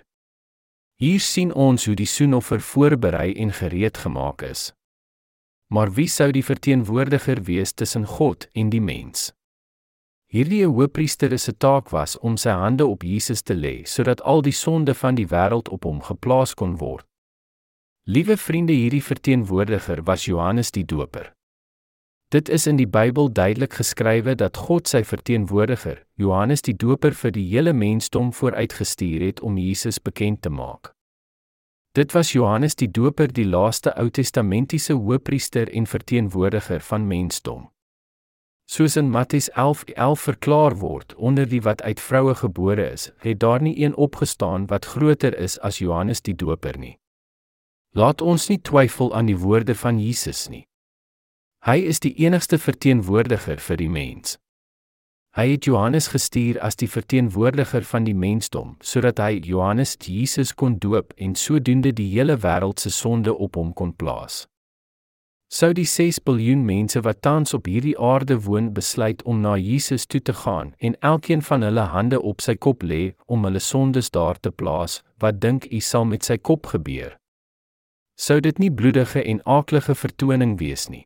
S1: Hier sien ons hoe die soenoffer voorberei en gereed gemaak is. Maar wie sou die verteenwoordiger wees tussen God en die mens? Hierdie hoëpriester se taak was om sy hande op Jesus te lê sodat al die sonde van die wêreld op hom geplaas kon word. Liewe vriende, hierdie verteenwoordiger was Johannes die Doper. Dit is in die Bybel duidelik geskrywe dat God sy verteenwoordiger, Johannes die Doper vir die hele mensdom vooruitgestuur het om Jesus bekend te maak. Dit was Johannes die Doper, die laaste Ou Testamentiese hoëpriester en verteenwoordiger van mensdom. Soos in Matteus 11:11 11 verklaar word, onder die wat uit vroue gebore is, het daar nie een opgestaan wat groter is as Johannes die Doper nie. Laat ons nie twyfel aan die woorde van Jesus nie. Hy is die enigste verteenwoordiger vir die mens. Hy het Johannes gestuur as die verteenwoordiger van die mensdom, sodat hy Johannes Jesus kon doop en sodoende die hele wêreld se sonde op hom kon plaas sou die 6 miljard mense wat tans op hierdie aarde woon besluit om na Jesus toe te gaan en elkeen van hulle hande op sy kop lê om hulle sondes daar te plaas, wat dink u sal met sy kop gebeur? Sou dit nie bloedige en aaklige vertoning wees nie?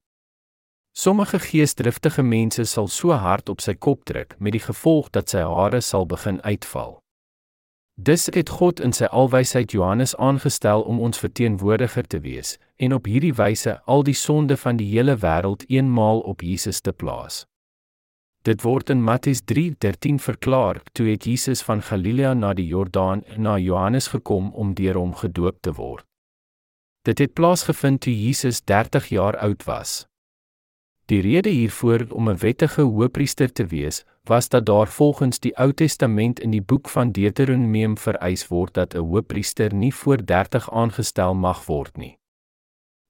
S1: Sommige geesdriftige mense sal so hard op sy kop druk met die gevolg dat sy hare sal begin uitval. Dis het God in sy alwysheid Johannes aangestel om ons verteenwoordiger te wees en op hierdie wyse al die sonde van die hele wêreld eenmaal op Jesus te plaas. Dit word in Matteus 3:13 verklaar, toe het Jesus van Galilea na die Jordaan na Johannes gekom om deur hom gedoop te word. Dit het plaasgevind toe Jesus 30 jaar oud was. Die rede hiervoor om 'n wettige hoëpriester te wees, was dat daar volgens die Ou Testament in die boek van Deuteronomium vereis word dat 'n hoëpriester nie voor 30 aangestel mag word nie.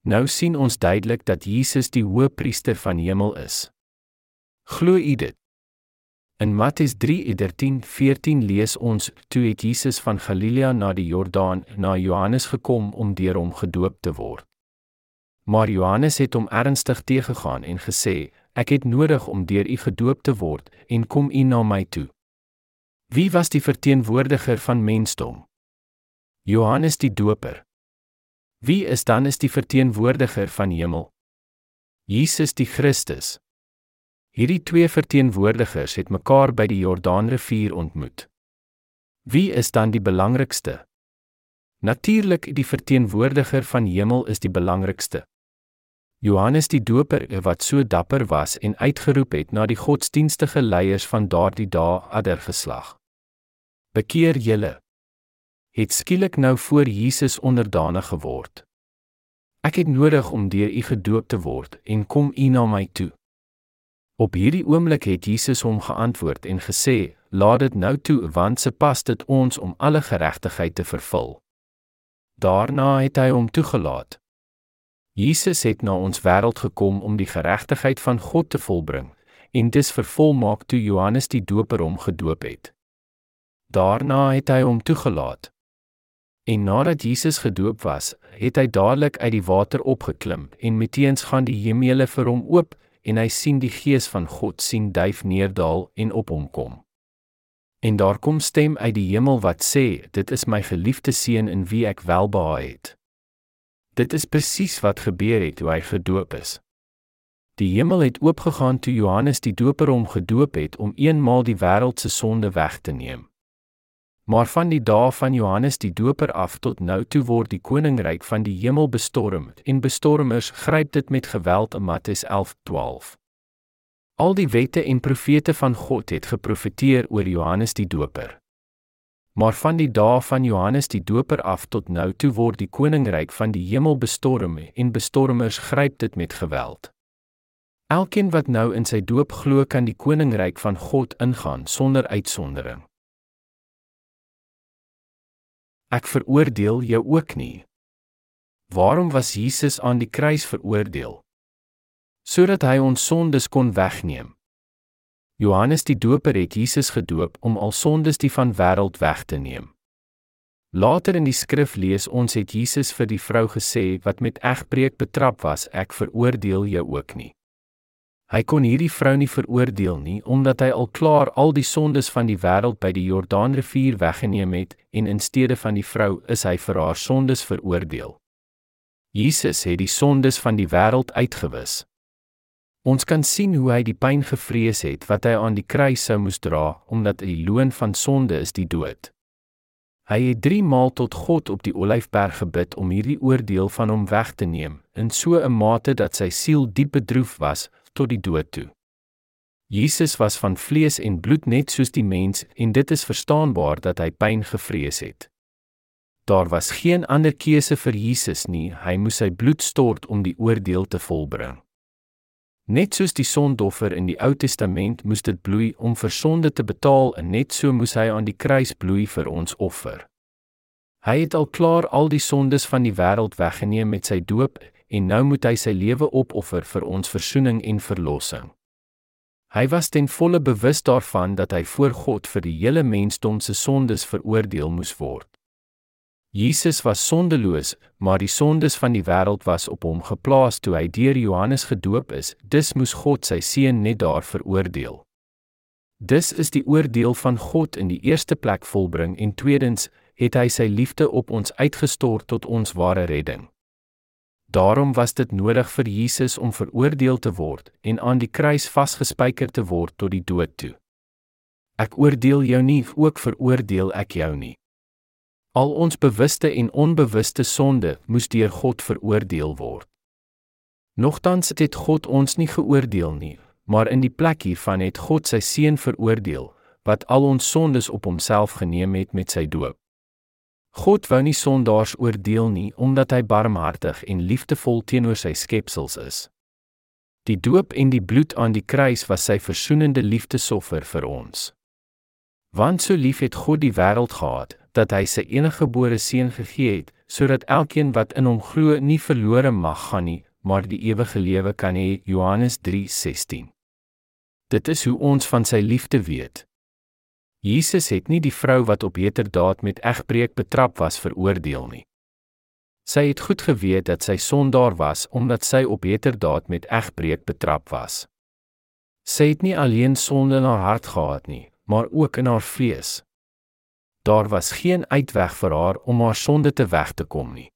S1: Nou sien ons duidelik dat Jesus die hoëpriester van hemel is. Glo u dit? In Matteus 3:13-14 lees ons: Toe het Jesus van Galilea na die Jordaan na Johannes gekom om deur hom gedoop te word. Maar Johannes het hom ernstig teëgegaan en gesê: Ek het nodig om deur u gedoop te word en kom u na my toe. Wie was die verteenwoordiger van mensdom? Johannes die Doper. Wie is dan is die verteenwoordiger van hemel? Jesus die Christus. Hierdie twee verteenwoordigers het mekaar by die Jordaanrivier ontmoet. Wie is dan die belangrikste? Natuurlik, die verteenwoordiger van hemel is die belangrikste. Johannes die Doper wat so dapper was en uitgeroep het na die godsdienstige leiers van daardie dae adder geslag. Bekeer julle. Het skielik nou voor Jesus onderdanig geword. Ek het nodig om deur u gedoop te word en kom u na my toe. Op hierdie oomblik het Jesus hom geantwoord en gesê: "Laat dit nou toe, want se pas dit ons om alle geregtigheid te vervul." Daarna het hy hom toegelaat. Jesus het na ons wêreld gekom om die geregtigheid van God te volbring en dis vervolmaak toe Johannes die Doper hom gedoop het. Daarna het hy hom toegelaat. En nadat Jesus gedoop was, het hy dadelik uit die water opgeklim en meteens gaan die hemele vir hom oop en hy sien die gees van God sien duif neerdal en op hom kom. En daar kom stem uit die hemel wat sê: "Dit is my geliefde seun in wie ek welbehae het." Dit is presies wat gebeur het toe hy gedoop is. Die hemel het oopgegaan toe Johannes die Doper hom gedoop het om eenmaal die wêreld se sonde weg te neem. Maar van die dae van Johannes die Doper af tot nou toe word die koninkryk van die hemel bestorm en bestormers gryp dit met geweld in Matteus 11:12. Al die wette en profete van God het geprofeteer oor Johannes die Doper. Maar van die dae van Johannes die Doper af tot nou toe word die koninkryk van die hemel bestorm en bestormers gryp dit met geweld. Elkeen wat nou in sy doop glo kan die koninkryk van God ingaan sonder uitsondering. Ek veroordeel jou ook nie. Waarom was Jesus aan die kruis veroordeel? Sodat hy ons sondes kon wegneem. Johannes die Doper het Jesus gedoop om al sondes die van wêreld weg te neem. Later in die skrif lees ons het Jesus vir die vrou gesê wat met egbreek betrap was, ek veroordeel jou ook nie. Hy kon hierdie vrou nie veroordeel nie omdat hy al klaar al die sondes van die wêreld by die Jordaanrivier weggeneem het en in steede van die vrou is hy vir haar sondes veroordeel. Jesus het die sondes van die wêreld uitgewis. Ons kan sien hoe hy die pyn gevrees het wat hy aan die kruis sou moes dra omdat die loon van sonde is die dood. Hy het 3 maal tot God op die Olyfberg gebid om hierdie oordeel van hom weg te neem in so 'n mate dat sy siel diep bedroef was tot die dood toe. Jesus was van vlees en bloed net soos die mens en dit is verstaanbaar dat hy pyn gevrees het. Daar was geen ander keuse vir Jesus nie, hy moes sy bloed stort om die oordeel te volbring. Net soos die sondoffer in die Ou Testament moes dit bloei om vir sonde te betaal en net so moes hy aan die kruis bloei vir ons offer. Hy het al klaar al die sondes van die wêreld weggeneem met sy doop en nou moet hy sy lewe opoffer vir ons verzoening en verlossing. Hy was ten volle bewus daarvan dat hy voor God vir die hele mensdom se sondes veroordeel moes word. Jesus was sondeloos, maar die sondes van die wêreld was op hom geplaas toe hy deur Johannes gedoop is. Dis moes God sy seun net daar veroordeel. Dis is die oordeel van God in die eerste plek volbring en tweedens het hy sy liefde op ons uitgestort tot ons ware redding. Daarom was dit nodig vir Jesus om veroordeel te word en aan die kruis vasgespijker te word tot die dood toe. Ek oordeel jou nie, ook veroordeel ek jou nie. Al ons bewuste en onbewuste sonde moes deur God veroordeel word. Nogtans het God ons nie geoordeel nie, maar in die plek hiervan het God sy seun veroordeel wat al ons sondes op homself geneem het met sy doop. God wou nie sondaars oordeel nie omdat hy barmhartig en liefdevol teenoor sy skepsels is. Die doop en die bloed aan die kruis was sy versoenende liefdesoffer vir ons. Want so lief het God die wêreld gehad dat hy sy eniggebore seun gegee het sodat elkeen wat in hom glo nie verlore mag gaan nie, maar die ewige lewe kan hê. Johannes 3:16. Dit is hoe ons van sy liefde weet. Jesus het nie die vrou wat op heterdaad met egbreek betrap was veroordeel nie. Sy het goed geweet dat sy sondaar was omdat sy op heterdaad met egbreek betrap was. Sy het nie alleen sonde in haar hart gehad nie, maar ook in haar vlees. Daar was geen uitweg vir haar om haar sonde te weg te kom nie.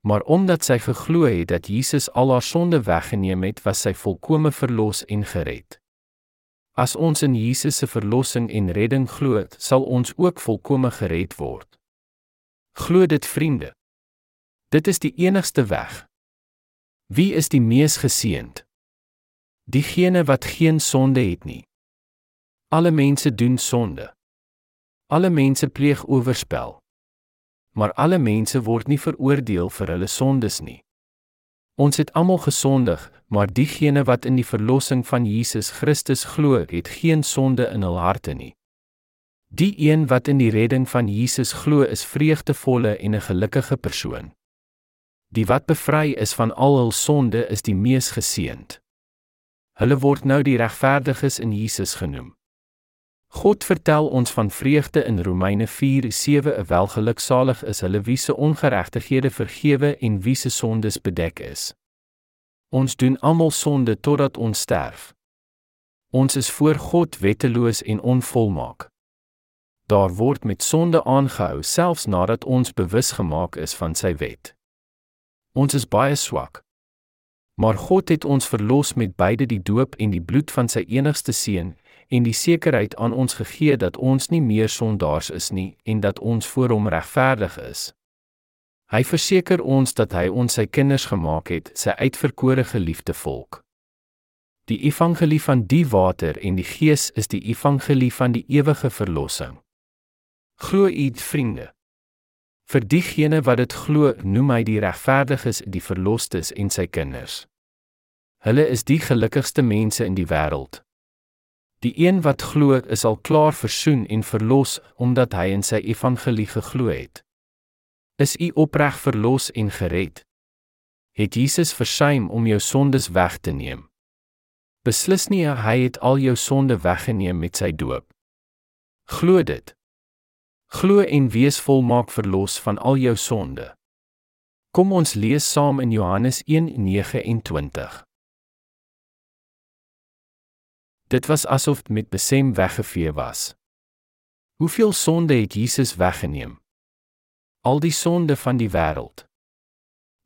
S1: Maar omdat sy geglo het dat Jesus al haar sonde weggeneem het, was sy volkome verlos en gered. As ons in Jesus se verlossing en redding glo, sal ons ook volkome gered word. Glo dit, vriende. Dit is die enigste weg. Wie is die mees geseënd? Diegene wat geen sonde het nie. Alle mense doen sonde. Alle mense pleeg oorspel. Maar alle mense word nie veroordeel vir hulle sondes nie. Ons het almal gesondig, maar diegene wat in die verlossing van Jesus Christus glo, het geen sonde in hul harte nie. Die een wat in die redding van Jesus glo, is vreugdevolle en 'n gelukkige persoon. Die wat bevry is van al hul sonde, is die mees geseënd. Hulle word nou die regverdiges in Jesus genoem. God vertel ons van vreugde in Romeine 4:7 'n welgeluksalig is hulle wie se ongeregtighede vergewe en wie se sondes bedek is. Ons doen almal sonde totdat ons sterf. Ons is voor God wetteloos en onvolmaak. Daar word met sonde aangehou selfs nadat ons bewus gemaak is van sy wet. Ons is baie swak. Maar God het ons verlos met beide die doop en die bloed van sy enigste seun en die sekerheid aan ons gegee dat ons nie meer sondaars is nie en dat ons voor hom regverdig is. Hy verseker ons dat hy ons sy kinders gemaak het, sy uitverkore geliefde volk. Die evangelie van die water en die gees is die evangelie van die ewige verlossing. Glo dit, vriende. Vir diegene wat dit glo, noem hy die regverdiges die verlosters en sy kinders. Hulle is die gelukkigste mense in die wêreld. Die een wat glo, is al klaar versoen en verlos omdat hy in sy evangelie geglo het. Is u opreg verlos en gered? Het Jesus versuim om jou sondes weg te neem? Beslis nie, hy het al jou sonde weggeneem met sy doop. Glo dit. Glo en wees volmaak verlos van al jou sonde. Kom ons lees saam in Johannes 1:29. Dit was asof met besem weggevee was. Hoeveel sonde het Jesus weggeneem? Al die sonde van die wêreld.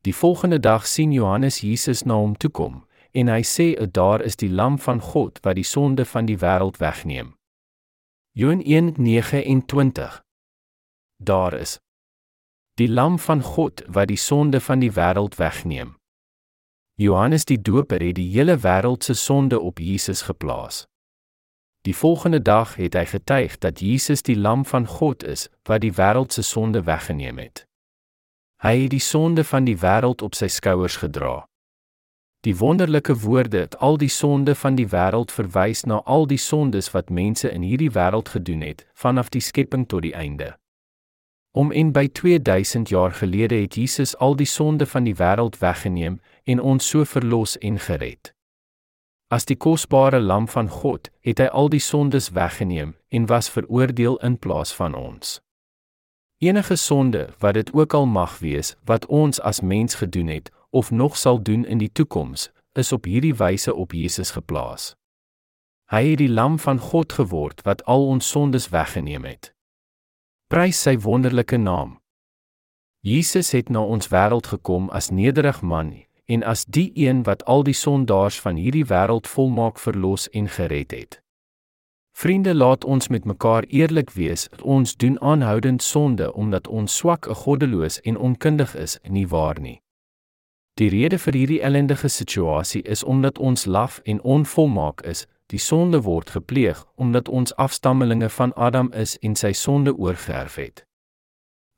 S1: Die volgende dag sien Johannes Jesus na hom toe kom en hy sê: "Daar is die lam van God wat die sonde van die wêreld wegneem." Johan 1:29. Daar is die lam van God wat die sonde van die wêreld wegneem. Johannes die Doper het die hele wêreld se sonde op Jesus geplaas. Die volgende dag het hy getuig dat Jesus die lam van God is wat die wêreld se sonde weggeneem het. Hy het die sonde van die wêreld op sy skouers gedra. Die wonderlike woorde het al die sonde van die wêreld verwys na al die sondes wat mense in hierdie wêreld gedoen het vanaf die skepping tot die einde. Om en by 2000 jaar gelede het Jesus al die sonde van die wêreld weggeneem en ons so verlos en gered. As die kosbare lam van God, het hy al die sondes weggeneem en was veroordeel in plaas van ons. Enige sonde, wat dit ook al mag wees, wat ons as mens gedoen het of nog sal doen in die toekoms, is op hierdie wyse op Jesus geplaas. Hy het die lam van God geword wat al ons sondes weggeneem het. Prys sy wonderlike naam. Jesus het na ons wêreld gekom as nederig man en as die een wat al die sondaars van hierdie wêreld volmaak verlos en gered het. Vriende, laat ons met mekaar eerlik wees. Ons doen aanhoudend sonde omdat ons swak, goddeloos en onkundig is, nie waar nie? Die rede vir hierdie ellendige situasie is omdat ons laf en onvolmaak is. Die sonde word gepleeg omdat ons afstammelinge van Adam is en sy sonde oorgeerf het.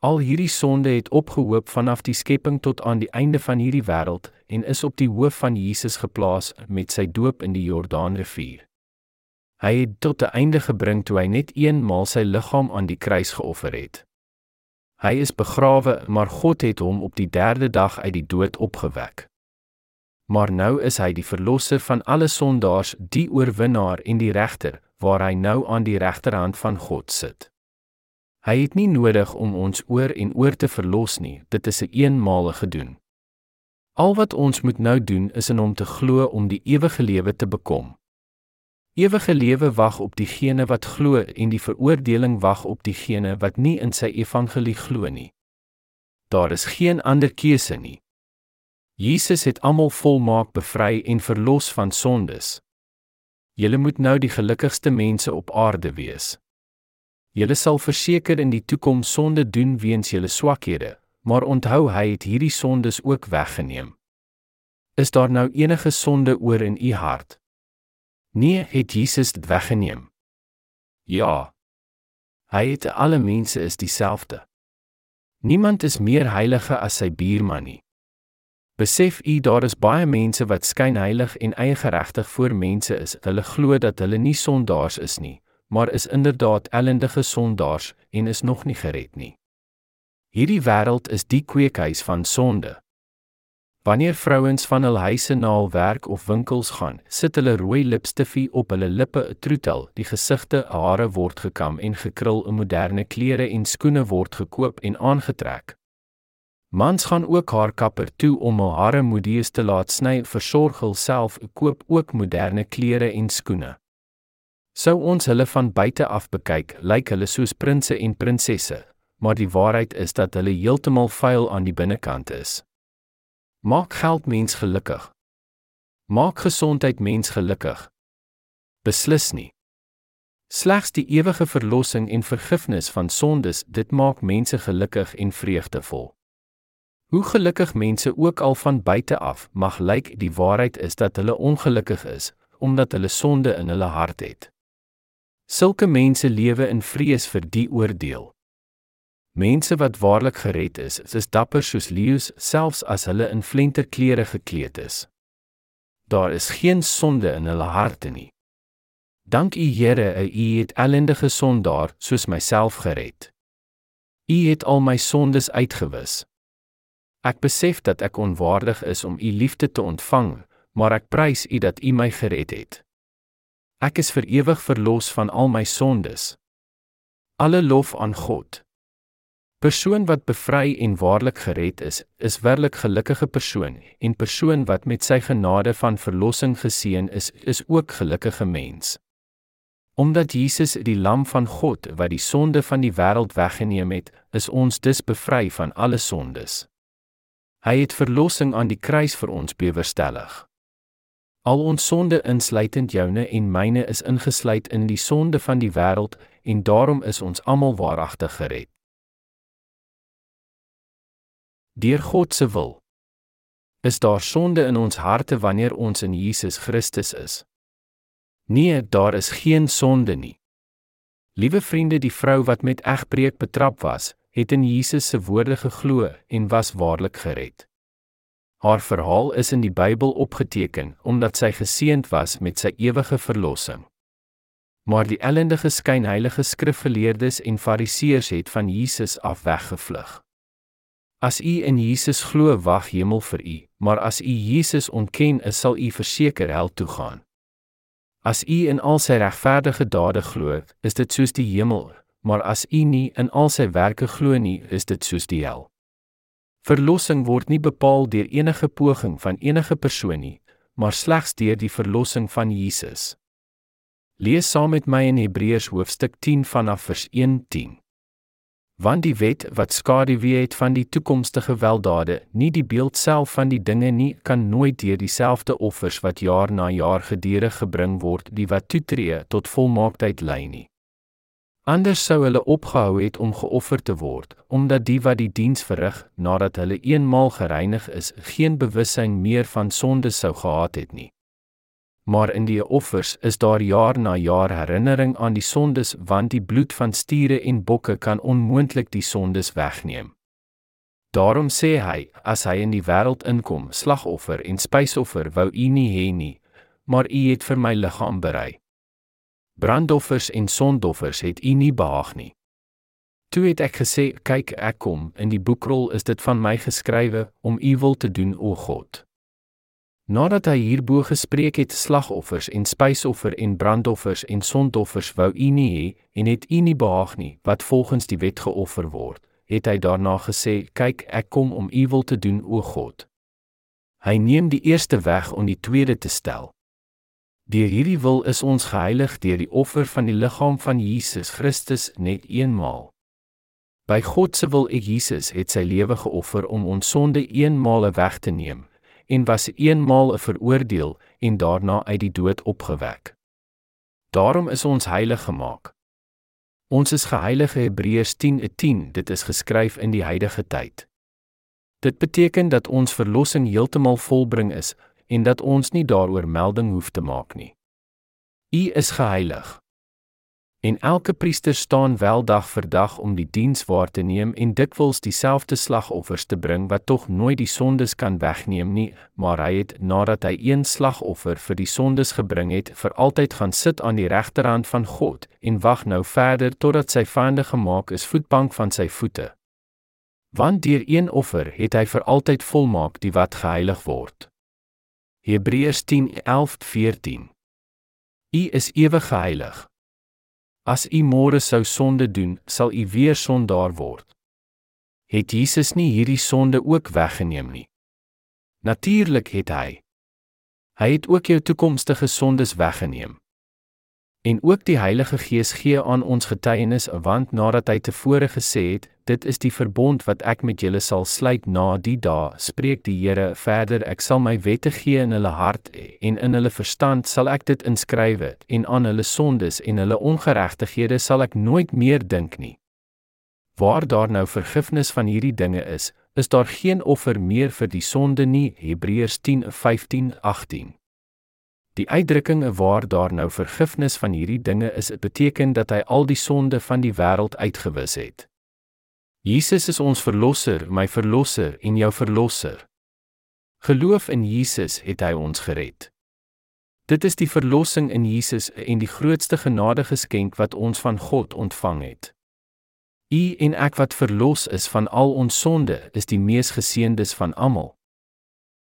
S1: Al hierdie sonde het opgehoop vanaf die skepping tot aan die einde van hierdie wêreld en is op die hoof van Jesus geplaas met sy doop in die Jordaanrivier. Hy het tot 'n einde gebring toe hy net eenmaal sy liggaam aan die kruis geoffer het. Hy is begrawe, maar God het hom op die 3de dag uit die dood opgewek. Maar nou is hy die verlosser van alle sondaars, die oorwinnaar en die regter, waar hy nou aan die regterhand van God sit. Hy het nie nodig om ons oor en oor te verlos nie, dit is 'n eenmalige doen. Al wat ons moet nou doen is in hom te glo om die ewige lewe te bekom. Ewige lewe wag op diegene wat glo en die veroordeling wag op diegene wat nie in sy evangelie glo nie. Daar is geen ander keuse nie. Jesus het almal volmaak bevry en verlos van sondes. Julle moet nou die gelukkigste mense op aarde wees. Julle sal verseker in die toekoms sonde doen weens julle swakhede, maar onthou hy het hierdie sondes ook weggeneem. Is daar nou enige sonde oor in u hart? Nee, het Jesus dit weggeneem. Ja. Hy het alle mense is dieselfde. Niemand is meer heilige as sy buurman nie. Besef u daar is baie mense wat skynheilig en eie geregtig voor mense is. Hulle glo dat hulle nie sondaars is nie, maar is inderdaad ellendige sondaars en is nog nie gered nie. Hierdie wêreld is die kweekhuis van sonde. Wanneer vrouens van hul huise na hul werk of winkels gaan, sit hulle rooi lipstifie op hulle lippe, 'n troetel, die gesigte, hare word gekam en gekrul, 'n moderne klere en skoene word gekoop en aangetrek. Mans gaan ook haar kapper toe om hul hare modieus te laat sny, versorg hulself, koop ook moderne klere en skoene. Sou ons hulle van buite af bekyk, lyk hulle soos prinses en prinsesse, maar die waarheid is dat hulle heeltemal vuil aan die binnekant is. Maak geld mens gelukkig. Maak gesondheid mens gelukkig. Beslis nie. Slegs die ewige verlossing en vergifnis van sondes, dit maak mense gelukkig en vreugdevol. Hoe gelukkig mense ook al van buite af mag lyk, die waarheid is dat hulle ongelukkig is omdat hulle sonde in hulle hart het. Sulke mense lewe in vrees vir die oordeel. Mense wat waarlik gered is, is dapper soos leeu's, selfs as hulle in flenterklere gekleed is. Daar is geen sonde in hulle harte nie. Dank U Here, U het ellendige sondaar soos myself gered. U het al my sondes uitgewis. Ek besef dat ek onwaardig is om U liefde te ontvang, maar ek prys U dat U my gered het. Ek is vir ewig verlos van al my sondes. Alle lof aan God. Persoon wat bevry en waarlik gered is, is werklik gelukkige persoon en persoon wat met sy genade van verlossing geseën is, is ook gelukkige mens. Omdat Jesus die lam van God wat die sonde van die wêreld weggeneem het, is ons dus bevry van alle sondes. Hy het verlossing aan die kruis vir ons bewerstellig. Al ons sonde insluitend joune en myne is ingesluit in die sonde van die wêreld en daarom is ons almal waaragtig gered. Deur God se wil. Is daar sonde in ons harte wanneer ons in Jesus Christus is? Nee, daar is geen sonde nie. Liewe vriende, die vrou wat met egbreek betrap was, het in Jesus se woorde geglo en was waarlik gered. Haar verhaal is in die Bybel opgeteken omdat sy geseënd was met sy ewige verlossing. Maar die ellendige skynheilige skrifgeleerdes en fariseërs het van Jesus af weggevlug. As u in Jesus glo, wag hemel vir u, maar as u Jesus ontken, is sal u verseker hel toe gaan. As u in al sy regverdige dade glo, is dit soos die hemel, maar as u nie in al sy werke glo nie, is dit soos die hel. Verlossing word nie bepaal deur enige poging van enige persoon nie, maar slegs deur die verlossing van Jesus. Lees saam met my in Hebreërs hoofstuk 10 vanaf vers 1:10. Want die wet wat skaduwee het van die toekomstige weldade, nie die beeld self van die dinge nie, kan nooit deur dieselfde offers wat jaar na jaar gedurig gebring word, die wat toetree tot volmaaktheid lei nie. Anders sou hulle opgehou het om geoffer te word, omdat die wat die diens verrig, nadat hulle eenmaal gereinig is, geen bewussyn meer van sonde sou gehad het nie maar in die offers is daar jaar na jaar herinnering aan die sondes want die bloed van stiere en bokke kan onmoontlik die sondes wegneem. Daarom sê hy, as hy in die wêreld inkom, slagoffer en spysoffer wou u nie hê nie, maar u het vir my liggaam berei. Brandoffers en sondoffers het u nie behaag nie. Toe het ek gesê, kyk, ek kom, in die boekrol is dit van my geskrywe om u wil te doen, o God. Nadat hy hierbo gespreek het slagoffers en spysoffer en brandoffers en sondoffers wou u nie hê en het u nie behaag nie wat volgens die wet geoffer word, het hy daarna gesê: "Kyk, ek kom om u wil te doen, o God." Hy neem die eerste weg om die tweede te stel. Deur hierdie wil is ons geheilig deur die offer van die liggaam van Jesus Christus net eenmaal. By God se wil ek Jesus het sy lewe geoffer om ons sonde eenmaal weg te neem en was eenmaal 'n veroordeel en daarna uit die dood opgewek. Daarom is ons heilig gemaak. Ons is geheilige Hebreërs 10:10, dit is geskryf in die huidige tyd. Dit beteken dat ons verlossing heeltemal volbring is en dat ons nie daaroor melding hoef te maak nie. U is geheilig. En elke priester staan wel dag vir dag om die diens waar te neem en dikwels dieselfde slagoffers te bring wat tog nooit die sondes kan wegneem nie, maar hy het nadat hy een slagoffer vir die sondes gebring het, vir altyd gaan sit aan die regterhand van God en wag nou verder totdat sy vyande gemaak is voetbank van sy voete. Want deur een offer het hy vir altyd volmaak die wat geheilig word. Hebreërs 10:11-14 U is ewig heilig. As u môre sou sonde doen, sal u weer sondaar word. Het Jesus nie hierdie sonde ook weggeneem nie? Natuurlik het hy. Hy het ook jou toekomstige sondes weggeneem. En ook die Heilige Gees gee aan ons getuienis want nadat hy tevore gesê het, dit is die verbond wat ek met julle sal sluit na die dae, spreek die Here verder, ek sal my wette gee in hulle hart en in hulle verstand sal ek dit inskryf en aan hulle sondes en hulle ongeregtighede sal ek nooit meer dink nie. Waar daar nou vergifnis van hierdie dinge is, is daar geen offer meer vir die sonde nie. Hebreërs 10:15-18 Die uitdrukking waar daar nou vergifnis van hierdie dinge is, beteken dat hy al die sonde van die wêreld uitgewis het. Jesus is ons verlosser, my verlosser en jou verlosser. Geloof in Jesus het hy ons gered. Dit is die verlossing in Jesus en die grootste genadegeskenk wat ons van God ontvang het. U en ek wat verlos is van al ons sonde, is die mees geseëndes van almal.